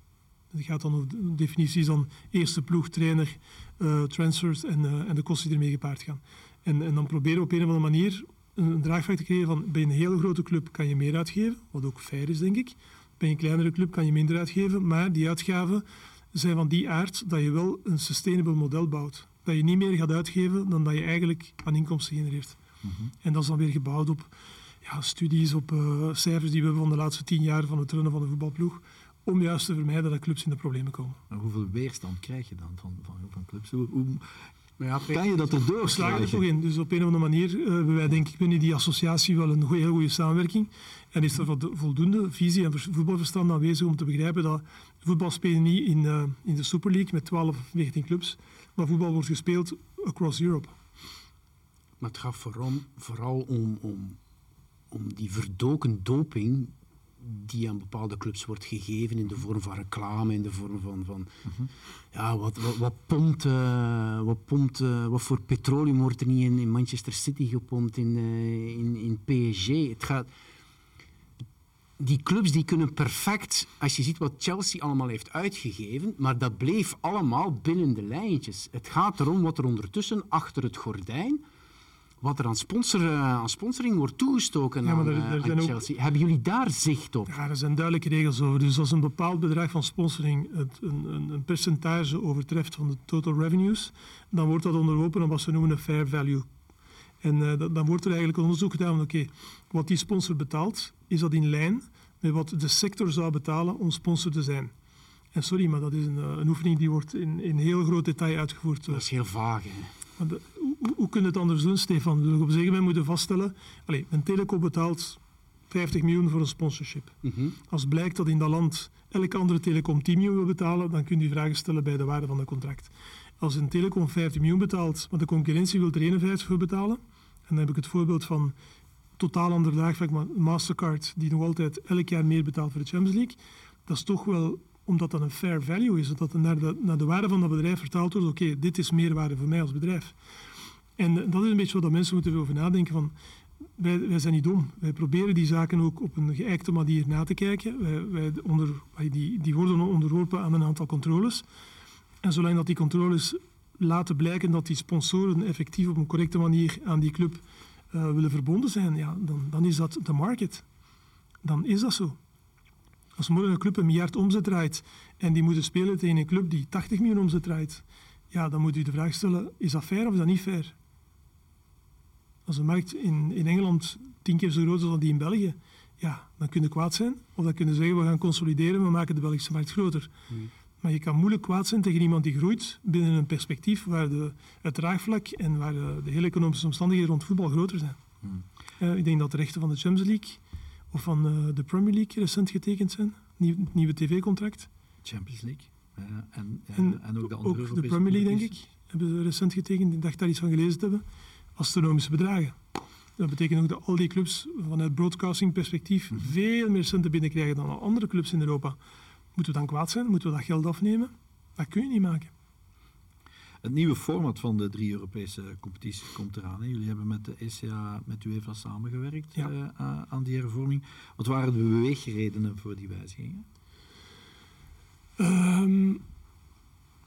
Het gaat dan over de definities van eerste ploeg, trainer, uh, transfers en, uh, en de kosten die ermee gepaard gaan. En, en dan proberen we op een of andere manier een, een draagvlak te creëren van bij een hele grote club kan je meer uitgeven, wat ook fair is denk ik. Bij een kleinere club kan je minder uitgeven, maar die uitgaven zijn van die aard dat je wel een sustainable model bouwt. Dat je niet meer gaat uitgeven dan dat je eigenlijk aan inkomsten genereert. Mm -hmm. En dat is dan weer gebouwd op ja, studies, op uh, cijfers die we hebben van de laatste tien jaar van het runnen van de voetbalploeg om juist te vermijden dat clubs in de problemen komen. Maar hoeveel weerstand krijg je dan van, van, van clubs? Hoe, hoe ja, kan je dat erdoor We slagen er toch in. Dus op een of andere manier uh, hebben wij denk ik binnen die associatie wel een goeie, heel goede samenwerking. En is er voldoende visie en voetbalverstand aanwezig om te begrijpen dat voetbal spelen niet in, uh, in de Super League met 12 of 19 clubs, maar voetbal wordt gespeeld across Europe. Maar het gaat vooral, vooral om, om, om die verdoken doping die aan bepaalde clubs wordt gegeven in de vorm van reclame, in de vorm van, van uh -huh. ja, wat, wat, wat pompt, uh, wat, pompt uh, wat voor petroleum wordt er niet in, in Manchester City gepompt, in, uh, in, in PSG. Het gaat, die clubs die kunnen perfect, als je ziet wat Chelsea allemaal heeft uitgegeven, maar dat bleef allemaal binnen de lijntjes. Het gaat erom wat er ondertussen achter het gordijn wat er aan, sponsor, uh, aan sponsoring wordt toegestoken ja, aan, er, er aan Chelsea. Ook, Hebben jullie daar zicht op? Ja, er zijn duidelijke regels over. Dus als een bepaald bedrag van sponsoring het, een, een, een, percentage overtreft van de total revenues, dan wordt dat onderworpen aan wat ze noemen een fair value. En uh, dan, wordt er eigenlijk onderzoek gedaan van oké, okay, wat die sponsor betaalt, is dat in lijn met wat de sector zou betalen om sponsor te zijn. En sorry, maar dat is een, een oefening die wordt in, in heel groot detail uitgevoerd. Dat is heel vaag, hè? De, hoe, hoe kun je het anders doen, Stefan? Dus op een gegeven moment moeten vaststellen... Allez, een telecom betaalt 50 miljoen voor een sponsorship. Mm -hmm. Als blijkt dat in dat land elke andere telecom 10 miljoen wil betalen, dan kun je vragen stellen bij de waarde van het contract. Als een telecom 50 miljoen betaalt, maar de concurrentie wil er 51 voor betalen, en dan heb ik het voorbeeld van totaal ander draagvlak, maar Mastercard, die nog altijd elk jaar meer betaalt voor de Champions League, dat is toch wel omdat dat een fair value is, dat naar de, naar de waarde van dat bedrijf vertaald wordt, oké, dit is meerwaarde voor mij als bedrijf. En dat is een beetje wat mensen moeten over nadenken. Van, wij, wij, zijn niet dom. Wij proberen die zaken ook op een geëikte manier na te kijken. Wij, wij die, die worden onderworpen aan een aantal controles. En zolang dat die controles laten blijken dat die sponsoren effectief op een correcte manier aan die club uh, willen verbonden zijn, ja, dan, dan is dat de market. Dan is dat zo. Als morgen een club een miljard omzet draait en die moeten spelen tegen een club die 80 miljoen omzet draait, ja, dan moet u de vraag stellen, is dat fair of is dat niet fair? Als de markt in, in Engeland tien keer zo groot is als die in België, ja, dan kun je kwaad zijn. Of dan kunnen zeggen, we gaan consolideren, we maken de Belgische markt groter. Mm. Maar je kan moeilijk kwaad zijn tegen iemand die groeit binnen een perspectief waar de, het draagvlak en waar de, de hele economische omstandigheden rond voetbal groter zijn. Mm. Uh, ik denk dat de rechten van de Champions League of van uh, de Premier League recent getekend zijn. Nieuw, het nieuwe tv-contract. Champions League. Uh, en, en, en, ook de andere ook de Premier League, denk ik, hebben ze recent getekend. Ik dacht daar iets van gelezen te hebben astronomische bedragen. Dat betekent ook dat al die clubs vanuit broadcasting perspectief -hmm. veel meer centen binnenkrijgen dan andere clubs in Europa. Moeten we dan kwaad zijn? Moeten we dat geld afnemen? Dat kun je niet maken. Het nieuwe format van de drie Europese competities komt eraan. Hè? Jullie hebben met de ECA, met UEFA samengewerkt ja. uh, aan die hervorming. Wat waren de beweegredenen voor die wijzigingen? Um,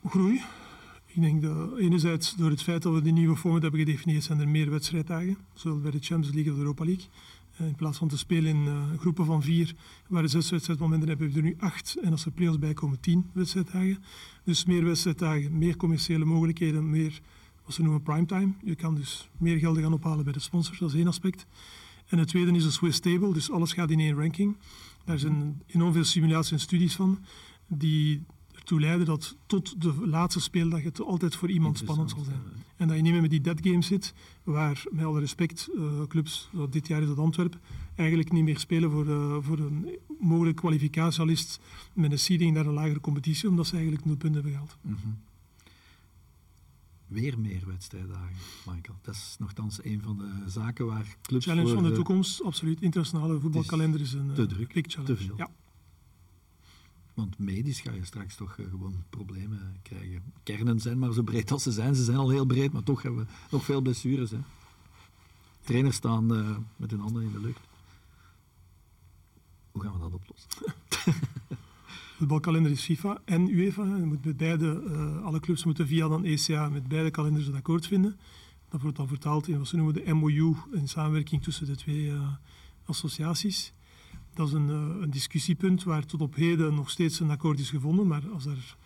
groei. Ik denk dat enerzijds door het feit dat we die nieuwe format hebben gedefinieerd, zijn er meer wedstrijddagen, zowel bij de Champions League of de Europa League. In plaats van te spelen in uh, groepen van vier, waar er zes wedstrijdmomenten hebben we er nu acht. En als er play-offs bij komen, tien wedstrijddagen. Dus meer wedstrijddagen, meer commerciële mogelijkheden, meer wat ze noemen primetime. Je kan dus meer geld gaan ophalen bij de sponsors, dat is één aspect. En het tweede is de Swiss Table, dus alles gaat in één ranking. Daar zijn enorm veel simulaties en studies van, die toe leiden dat tot de laatste speeldag het altijd voor iemand spannend zal zijn. En dat je niet meer met die dead games zit, waar met alle respect uh, clubs, zoals dit jaar is dat Antwerpen, eigenlijk niet meer spelen voor, uh, voor een mogelijk kwalificatialist met een seeding naar een lagere competitie, omdat ze eigenlijk nul punten hebben gehaald. Mm -hmm. Weer meer wedstrijddagen, Michael. Dat is nogthans een van de zaken waar clubs Challenge van de toekomst, absoluut. Internationale voetbalkalender is een te druk, te veel. Ja. Want medisch ga je straks toch uh, gewoon problemen krijgen. Kernen zijn maar zo breed als ze zijn. Ze zijn al heel breed, maar toch hebben we nog veel blessures. Hè. Trainers staan uh, met hun handen in de lucht. Hoe gaan we dat oplossen? De voetbalkalender is FIFA en UEFA. Moet met beide, uh, alle clubs moeten via dan ECA met beide kalenders een akkoord vinden. Dat wordt dan vertaald in wat ze noemen de MOU, een samenwerking tussen de twee associaties. Dat is een, uh, een, discussiepunt waar tot op heden nog steeds een akkoord is gevonden. Maar als er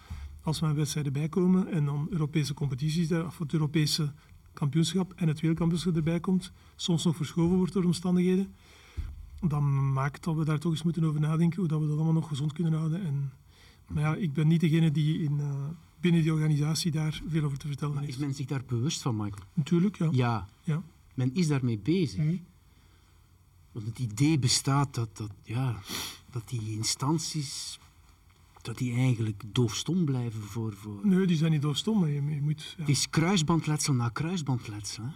als er wedstrijden bij komen en dan Europese competities, of het Europese kampioenschap en het wereldkampioenschap erbij komt, soms nog verschoven wordt door omstandigheden, dan maakt dat we daar toch eens moeten over nadenken hoe dat we dat allemaal nog gezond kunnen houden. En, maar ja, ik ben niet degene die in, uh, binnen die organisatie daar veel over te vertellen maar heeft. Is men zich daar bewust van, Michael? Natuurlijk, ja. Ja. ja. Men is daarmee bezig. Mm -hmm. Want het idee bestaat dat, dat, ja, dat die instanties dat die eigenlijk doofstom blijven voor... voor... Nee, die zijn niet doofstom, maar je, je moet... Ja. Het is kruisbandletsel na kruisbandletsel. Hè?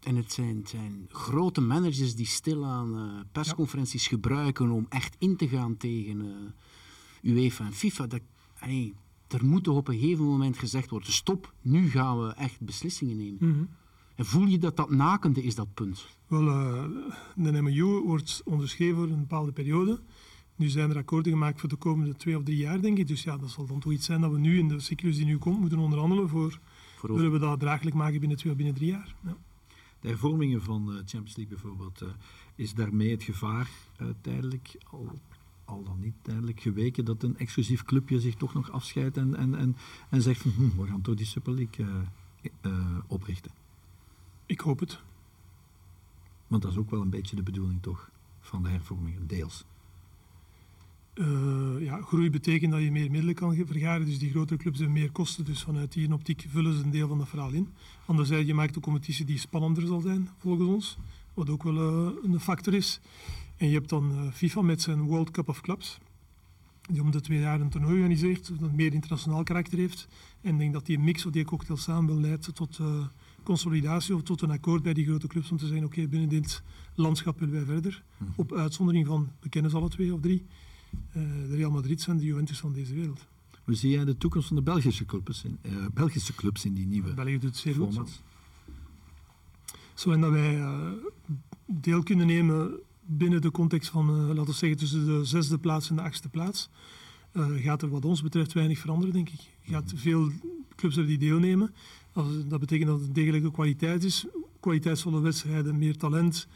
En het zijn, het zijn, grote managers die stilaan uh, persconferenties ja. gebruiken om echt in te gaan tegen uh, UEFA en FIFA. Dat, er moet toch op een gegeven moment gezegd worden, stop, nu gaan we echt beslissingen nemen. Mm -hmm. En voel je dat dat nakende is, dat punt? Wel, uh, de MOU wordt onderschreven voor een bepaalde periode. Nu zijn er akkoorden gemaakt voor de komende twee of drie jaar, denk ik. Dus ja, dat zal dan toch iets zijn dat we nu in de cyclus die nu komt moeten onderhandelen voor... voor willen we dat draaglijk maken binnen twee of binnen drie jaar? Ja. De hervormingen van de Champions League bijvoorbeeld, uh, is daarmee het gevaar uh, tijdelijk, al, al dan niet tijdelijk, geweken dat een exclusief clubje zich toch nog afscheidt en, en, en, en zegt van hm, we gaan toch die Super League oprichten? Ik hoop het. Want dat is ook wel een beetje de bedoeling toch van de hervormingen, deels. Uh, ja, groei betekent dat je meer middelen kan vergaren, dus die grotere clubs hebben meer kosten, dus vanuit die optiek vullen ze een deel van dat verhaal in. Anderzijds, je maakt een competitie die spannender zal zijn, volgens ons, wat ook wel uh, een factor is. En je hebt dan uh, FIFA met zijn World Cup of Clubs, die om de twee jaar een toernooi organiseert, dat meer internationaal karakter heeft. En ik denk dat die mix of die cocktail samen leidt tot consolidatie of tot een akkoord bij die grote clubs om te zeggen, oké, okay, binnen dit landschap willen wij verder. Mhm. Op uitzondering van, we kennen ze alle twee of drie, uh, de Real Madrid en de Juventus van deze wereld. Hoe zie jij de toekomst van de Belgische clubs in, uh, Belgische clubs in die nieuwe België doet het zeer goed. Zo en dat wij uh, deel kunnen nemen binnen de context van, laten we zeggen, tussen de zesde plaats en de achtste plaats, gaat er wat ons betreft weinig veranderen, denk ik. Je gaat veel clubs hebben die deelnemen. Dat betekent dat het degelijke kwaliteit is. Kwaliteitsvolle wedstrijden, meer talent.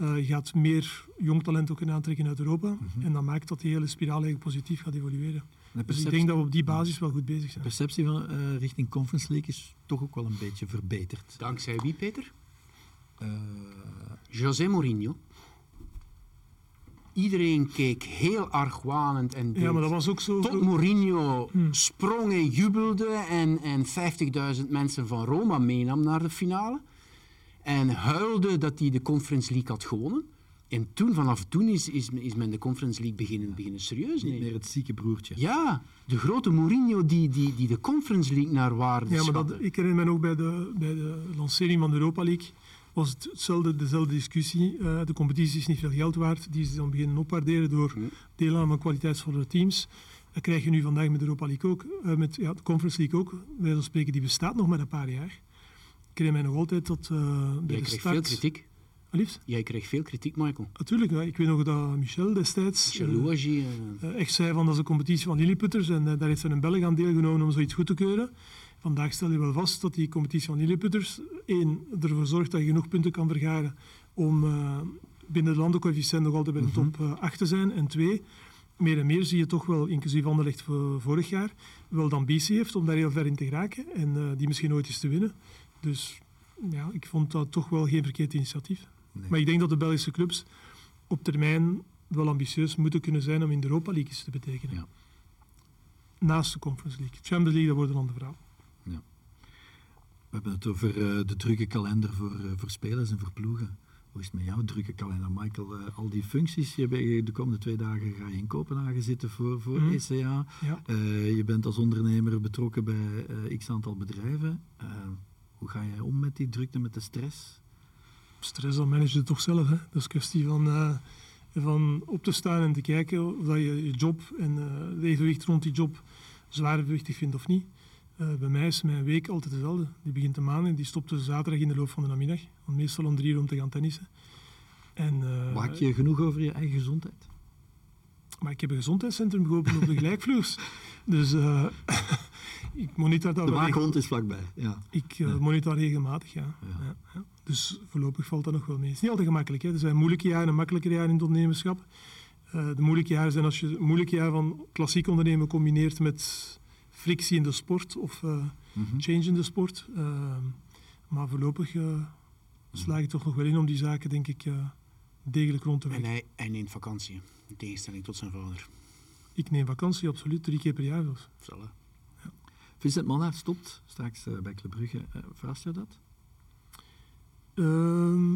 Uh, je gaat meer jong talent ook kunnen aantrekken uit Europa. Mm -hmm. En dat maakt dat die hele spiraal eigenlijk positief gaat evolueren. Dus ik denk dat we op die basis wel goed bezig zijn. De perceptie van, uh, richting Conference League is toch ook wel een beetje verbeterd. Dankzij wie, Peter? Uh, José Mourinho. Iedereen keek heel argwanend en Ja, maar dat was ook zo... Tot Mourinho hmm. sprong en jubelde en, en 50.000 mensen van Roma meenam naar de finale. En huilde dat hij de Conference League had gewonnen. En toen, vanaf toen is, is, is men de Conference League beginnen, beginnen serieus Niet meer het zieke broertje. Ja, de grote Mourinho die, die, die de Conference League naar waarde Ja, maar dat, ik herinner me ook bij de, bij de lancering van de Europa League was het hetzelfde, dezelfde discussie. Uh, de competitie is niet veel geld waard. Die is dan beginnen opwaarderen door Hm. deelname aan kwaliteitsvolle teams. Dat krijg je nu vandaag met de Europa League ook. Uh, met ja, de Conference League ook. Wij spreken, die bestaat nog maar een paar jaar. Ik herinner mij nog altijd dat uh, bij Jij de kreeg start... veel kritiek. Liefst? Jij kreeg veel kritiek, Michael. Natuurlijk, ja. ik weet nog dat Michel destijds Michel eh, Louagie, eh, echt zei van dat is een competitie van Lilliputters en eh, daar heeft een Belg aan deelgenomen om zoiets goed te keuren. Vandaag stel je wel vast dat die competitie van Lilliputters één, ervoor zorgt dat je genoeg punten kan vergaren om uh, binnen de landencoëfficiënt nog altijd bij de top uh, 8 te zijn. En twee, meer en meer zie je toch wel, inclusief Anderlecht vorig jaar, wel de ambitie heeft om daar heel ver in te geraken en uh, die misschien ooit is te winnen. Dus ja, ik vond dat toch wel geen verkeerd initiatief. Nee. Maar ik denk dat de Belgische clubs op termijn wel ambitieus moeten kunnen zijn om in de Europa League iets te betekenen. Ja. naast de Conference League. Champions League, dat wordt een ander verhaal. We hebben het over uh, de drukke kalender voor, uh, voor spelers en voor ploegen. Hoe is het met jouw drukke kalender, Michael? Uh, al die functies, je bent, de komende twee dagen ga je in Kopenhagen zitten voor, voor mm. ECA. Ja. je bent als ondernemer betrokken bij x aantal bedrijven. hoe ga jij om met die drukte, met de stress? Stress, dan manage je het toch zelf. Hè? Dat is een kwestie van, van op te staan en te kijken of dat je je job en de evenwicht rond die job zwaargewichtig vindt of niet. Uh, bij mij is mijn week altijd dezelfde. Die begint de maandag en die stopt de zaterdag in de loop van de namiddag. Want meestal om drie uur om te gaan tennissen. En, uh, Waak je genoeg over je eigen gezondheid? Maar ik heb een gezondheidscentrum geopend op de gelijkvloers. Dus uh, ik monitor dat De waakhond is vlakbij, ja. Ik ja. monitor regelmatig, ja. Ja. Dus voorlopig valt dat nog wel mee. Het is niet altijd gemakkelijk. Hè. Er zijn moeilijke jaren en makkelijke jaren in het ondernemerschap. de moeilijke jaren zijn als je moeilijke jaren van klassiek ondernemen combineert met frictie in de sport of uh, mm -hmm. change in de sport. Uh, maar voorlopig uh, sla ik toch nog wel in om die zaken, denk ik, degelijk rond te werken. En hij, hij neemt vakantie, in tegenstelling tot zijn vader. Ik neem vakantie, absoluut, drie keer per jaar. Zal, ja. Vincent Mannaert stopt straks bij Club Brugge. verrast je dat? Ehm,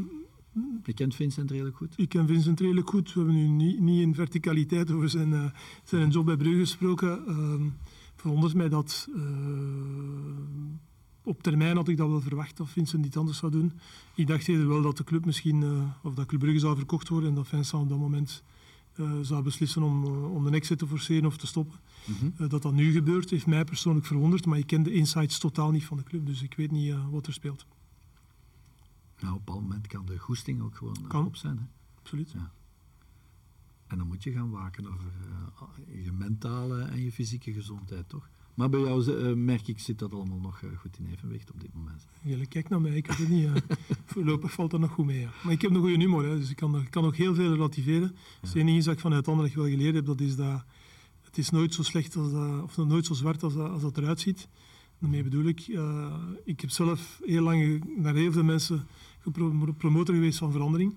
je kent Vincent redelijk goed? Ik ken Vincent redelijk goed. We hebben nu niet, niet in verticaliteit over zijn, zijn job bij Brugge gesproken. Uh, verwondert mij dat uh, op termijn had ik dat wel verwacht dat Vincent iets anders zou doen. Ik dacht eerder wel dat de club misschien, uh, of dat Club Brugge zou verkocht worden en dat Vincent op dat moment uh, zou beslissen om, om de exit te forceren of te stoppen. Mm -hmm. dat dat nu gebeurt heeft mij persoonlijk verwonderd, maar ik ken de insights totaal niet van de club, dus ik weet niet wat er speelt. Nou, op een bepaald moment kan de goesting ook gewoon op zijn. Hè? Absoluut. Ja. En dan moet je gaan waken over uh, je mentale en je fysieke gezondheid, toch? Maar bij jou uh, merk ik, zit dat allemaal nog uh, goed in evenwicht op dit moment. Jullie kijk naar mij, ik weet het niet. Voorlopig valt dat nog goed mee. Ja. Maar ik heb een goede humor, hè, dus ik kan, ik kan nog heel veel relativeren. Ja. Het enige dat ik vanuit Anderlecht wel geleerd heb, dat is dat het is nooit zo slecht als dat, of nooit zo zwart als dat, als dat eruit ziet. Daarmee bedoel ik, ik heb zelf heel lang naar heel veel mensen gepromotor geweest van verandering.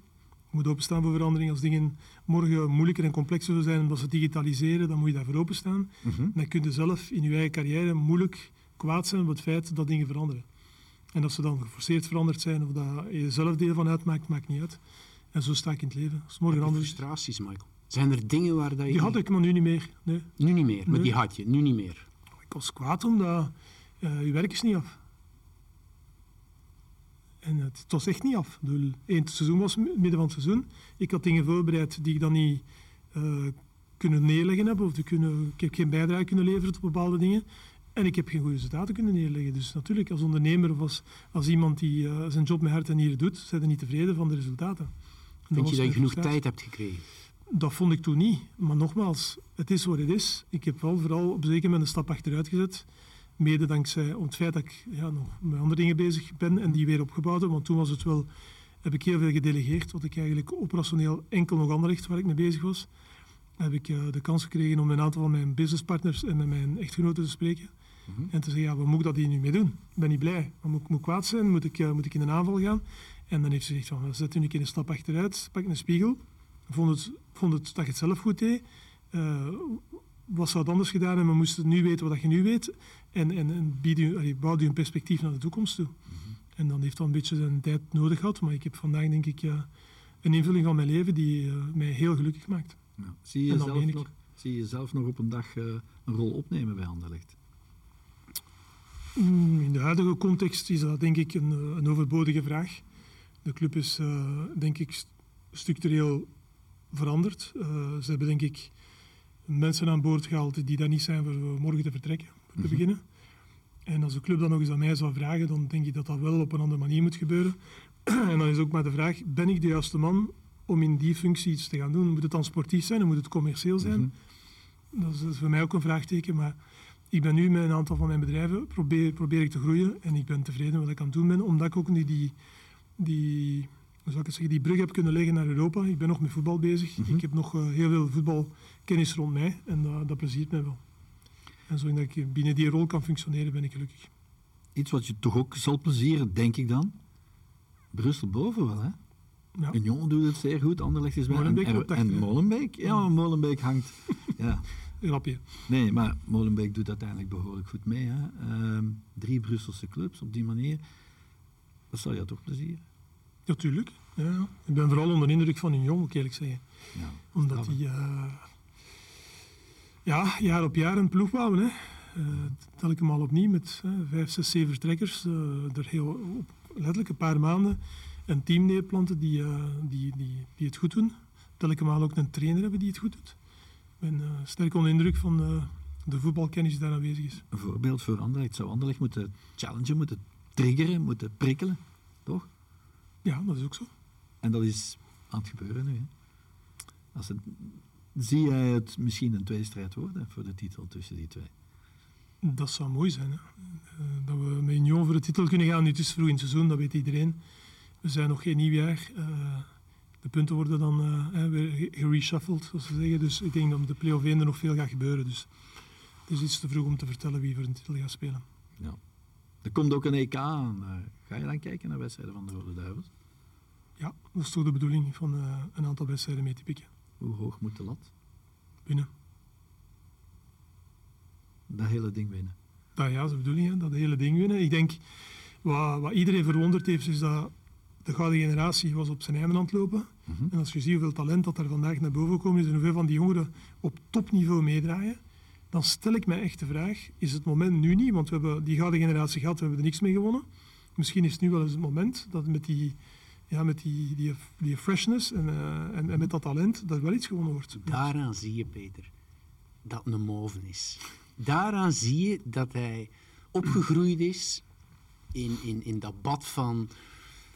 Je moet openstaan voor verandering. Als dingen morgen moeilijker en complexer zullen zijn omdat ze digitaliseren, dan moet je daarvoor openstaan. Mm -hmm. Dan kun je zelf in je eigen carrière moeilijk kwaad zijn op het feit dat dingen veranderen. En als ze dan geforceerd veranderd zijn of dat je zelf deel van uitmaakt, maakt niet uit. En zo sta ik in het leven. Als morgen anders... frustraties, Michael? Zijn er dingen waar dat je... Die had ik, maar nu niet meer. Nee. Nu niet meer, maar nee. die had je, nu niet meer. Ik was kwaad omdat uh, je werk is niet af. En het, was echt niet af. Het seizoen was midden van het seizoen. Ik had dingen voorbereid die ik dan niet uh, kunnen neerleggen heb. Of kunnen, ik heb geen bijdrage kunnen leveren tot bepaalde dingen. En ik heb geen goede resultaten kunnen neerleggen. Dus natuurlijk, als ondernemer of als, als iemand die uh, zijn job met hart en nieren doet, zijn er niet tevreden van de resultaten. En Vind je dat je genoeg tijd hebt gekregen? Dat vond ik toen niet. Maar nogmaals, het is wat het is. Ik heb wel vooral op zeker moment een stap achteruit gezet. Mede dankzij het feit dat ik ja, nog met andere dingen bezig ben en die weer opgebouwd heb. Want toen was het wel, heb ik heel veel gedelegeerd, wat ik eigenlijk operationeel enkel nog Anderlecht, waar ik mee bezig was. Heb ik uh, de kans gekregen om met een aantal van mijn businesspartners en met mijn echtgenoten te spreken. Mm -hmm. En te zeggen, ja, wat moet ik dat hier nu mee doen? Ik ben niet blij. Maar moet, moet ik kwaad zijn? Moet ik, uh, moet ik in een aanval gaan? En dan heeft ze gezegd, van, zet u een keer een stap achteruit, pak een spiegel. Vond het, vond het dat je het zelf goed deed. Uh, wat zou het anders gedaan hebben? We moesten nu weten wat je nu weet. En, en, en bied allee, bouw u een perspectief naar de toekomst toe. Mm -hmm. En dan heeft dat een beetje zijn tijd nodig gehad. Maar ik heb vandaag, denk ik, een invulling van mijn leven die uh, mij heel gelukkig maakt. Ja. Zie, je zelf nog, zie je jezelf nog op een dag uh, een rol opnemen bij Anderlecht? Mm, in de huidige context is dat, denk ik, een, een overbodige vraag. De club is, denk ik, structureel veranderd. ze hebben, denk ik mensen aan boord gehaald die daar niet zijn voor morgen te vertrekken, voor te mm -hmm. beginnen. En als de club dan nog eens aan mij zou vragen, dan denk ik dat dat wel op een andere manier moet gebeuren. en dan is ook maar de vraag, ben ik de juiste man om in die functie iets te gaan doen? Moet het dan sportief zijn of moet het commercieel zijn? Mm -hmm. dat, is, dat, is, voor mij ook een vraagteken, maar ik ben nu met een aantal van mijn bedrijven, probeer, probeer ik te groeien en ik ben tevreden met wat ik aan het doen ben, omdat ik ook nu die, die, zou ik het zeggen, die brug heb kunnen leggen naar Europa. Ik ben nog met voetbal bezig. Mm -hmm. Ik heb nog uh, heel veel voetbalkennis rond mij en dat pleziert mij wel. En zodat ik binnen die rol kan functioneren, ben ik gelukkig. Iets wat je toch ook zal plezieren, denk ik dan? Brussel boven wel, hè? Ja. Union doet het zeer goed, Anderlecht is bij Molenbeek en, en, en Molenbeek, ja, Molenbeek hangt. ja. grapje. Nee, maar Molenbeek doet uiteindelijk behoorlijk goed mee. Hè? Ehm, drie Brusselse clubs op die manier. Dat zal je toch plezier. Natuurlijk. Ja, ja. Ik ben vooral onder de indruk van Union, moet ik eerlijk zeggen. Ja, Omdat die eh, ja, jaar op jaar een ploeg bouwen. Hè. Eh, telkens opnieuw met vijf, zes, zeven vertrekkers. eh, er heel, op letterlijk een paar maanden een team neerplanten die, die, die, die het goed doen. Telkens ook een trainer hebben die het goed doet. Ik ben sterk onder de indruk van de voetbalkennis die daar aanwezig is. Een voorbeeld voor Anderlecht. Zou Anderlecht moeten challengen, moeten triggeren, moeten prikkelen. Toch? Ja, dat is ook zo. En dat is aan het gebeuren nu. Hè? Als het, zie jij het misschien een tweestrijd worden voor de titel tussen die twee? Dat zou mooi zijn. Hè? Eh, dat we met Union voor de titel kunnen gaan. Nu het is vroeg in het seizoen, dat weet iedereen. We zijn nog geen nieuw jaar. Eh, de punten worden dan eh, weer ge- gereshuffled, zoals ze zeggen. Dus ik denk dat de play-off 1 er nog veel gaat gebeuren. Dus het is iets te vroeg om te vertellen wie voor de titel gaat spelen. Ja. Er komt ook een EK aan. Eh, ga je dan kijken naar wedstrijden van de Rode Duivels? Ja, dat is toch de bedoeling van eh, een aantal wedstrijden mee te pikken. Hoe hoog moet de lat? Binnen. Dat hele ding winnen. Dat, ja, dat is de bedoeling, hè, dat hele ding winnen. Ik denk, wat, wat iedereen verwonderd heeft, is dat de gouden generatie was op zijn einde aan het lopen. Mhm. En als je ziet hoeveel talent dat er vandaag naar boven gekomen is en hoeveel van die jongeren op topniveau meedraaien, dan stel ik mij echt de vraag, is het moment nu niet, want we hebben die gouden generatie gehad, we hebben er niks mee gewonnen. Misschien is het nu wel eens het moment dat met die, ja, met die, die, die freshness en, eh, en, en met dat talent, dat er wel iets gewonnen wordt. Daaraan zie je, Peter, dat een moven is. Daaraan zie je dat hij opgegroeid is in, in, in dat bad van,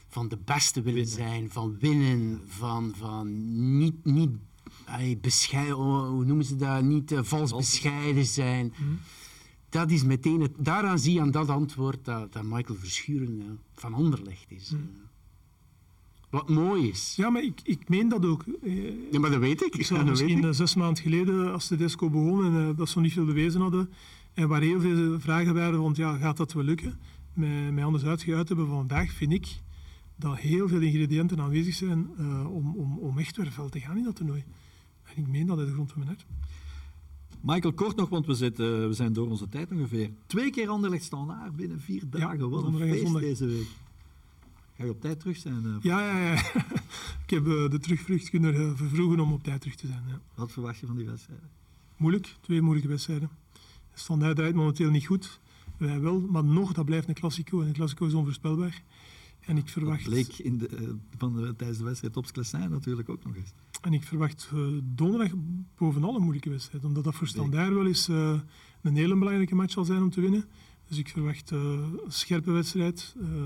van de beste willen Winnen. zijn, van winnen, van, van niet, niet bescheiden, hoe noemen ze dat, niet eh, vals bescheiden zijn. Mhm. Dat is meteen het, daaraan zie je aan dat antwoord dat, dat Michael Verschuren ja, van Anderlecht is. Mhm. eh. Wat mooi is. Ja, maar ik, ik meen dat ook. Eh, Ja, maar dat weet ik. Ik Ja, dat weet misschien ik. eh, zes maanden geleden, als de disco begon en eh, dat ze nog niet veel bewezen hadden, en waar heel veel vragen waren, want ja, gaat dat wel lukken? Met, met anders uitgeuit hebben van vandaag, vind ik dat heel veel ingrediënten aanwezig zijn eh, om, om, om echt weer veld te gaan in dat toernooi. En ik meen dat uit de grond van mijn hart. Michael, kort nog, want we, zitten, we zijn door onze tijd ongeveer. Twee keer Anderlecht Standaard binnen vier dagen. Wat een feest zondag. deze week. Ga je op tijd terug zijn? eh, Ja, ja, ja. ik heb eh, de terugvlucht kunnen vervroegen om op tijd terug te zijn. Ja. Wat verwacht je van die wedstrijd? Moeilijk, twee moeilijke wedstrijden. Standaard draait momenteel niet goed. Wij wel, maar nog, dat blijft een klassico. En een klassico is onvoorspelbaar. En ik Dat verwacht, bleek in de, eh, van de, tijdens de wedstrijd op natuurlijk ook nog eens. en ik verwacht eh, donderdag bovenal een moeilijke wedstrijd. Omdat dat voor Standaard wel eens eh, een hele belangrijke match zal zijn om te winnen. Dus ik verwacht eh, een scherpe wedstrijd. eh,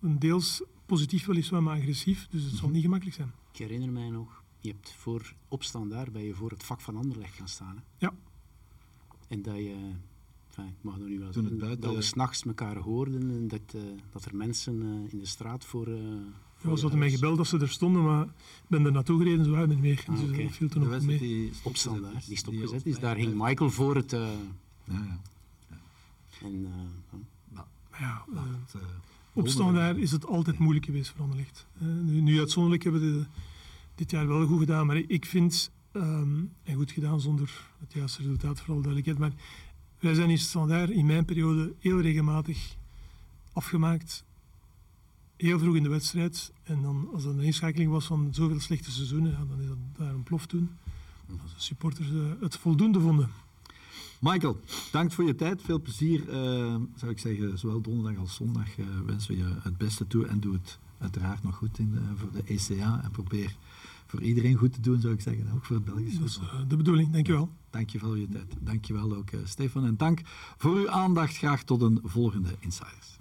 een deels positief weliswaar, maar agressief. Dus het zal niet gemakkelijk zijn. Ik herinner mij nog, je hebt voor opstandaar ben je voor het vak van Anderlecht gaan staan. Hè? Ja. En dat je, enfin, ik mag dat nu wel Toen het buiten- dat we s'nachts elkaar hoorden en dat, eh, dat er mensen eh, in de straat voor. Ja, voor ze je hadden mij gebeld dat ze er stonden, maar ik ben er naartoe gereden, ze waren er niet meer. Ah, dus dat viel toen wedstrijd mee. die stopgezet Opstandaar, is, die stopgezet op is. Daar ging 55. Michael voor het. Ja, ja. en, eh, ja. Maar ja, eh, Wacht, eh, op standaard is het altijd moeilijk geweest voor Anderlecht. Nu, nu uitzonderlijk hebben we de- dit jaar wel goed gedaan, maar ik vind, ehm, en goed gedaan zonder het juiste resultaat, vooral duidelijkheid, maar wij zijn in standaard in mijn periode heel regelmatig afgemaakt. Heel vroeg in de wedstrijd. En dan, als er een inschakeling was van zoveel slechte seizoenen, ja, dan is dat daar een plof toen. Als de supporters eh, het voldoende vonden. Michael, dank voor je tijd. Veel plezier, eh, zou ik zeggen. Zowel donderdag als zondag eh, wensen we je het beste toe. En doe het uiteraard nog goed in, de- voor de ECA. En probeer voor iedereen goed te doen, zou ik zeggen. Ook voor het Belgisch Dat is eh, de bedoeling, dankjewel. Dank je wel voor je tijd. Dank je wel ook, eh, Stefan. En dank voor uw aandacht. Graag tot een volgende Insiders.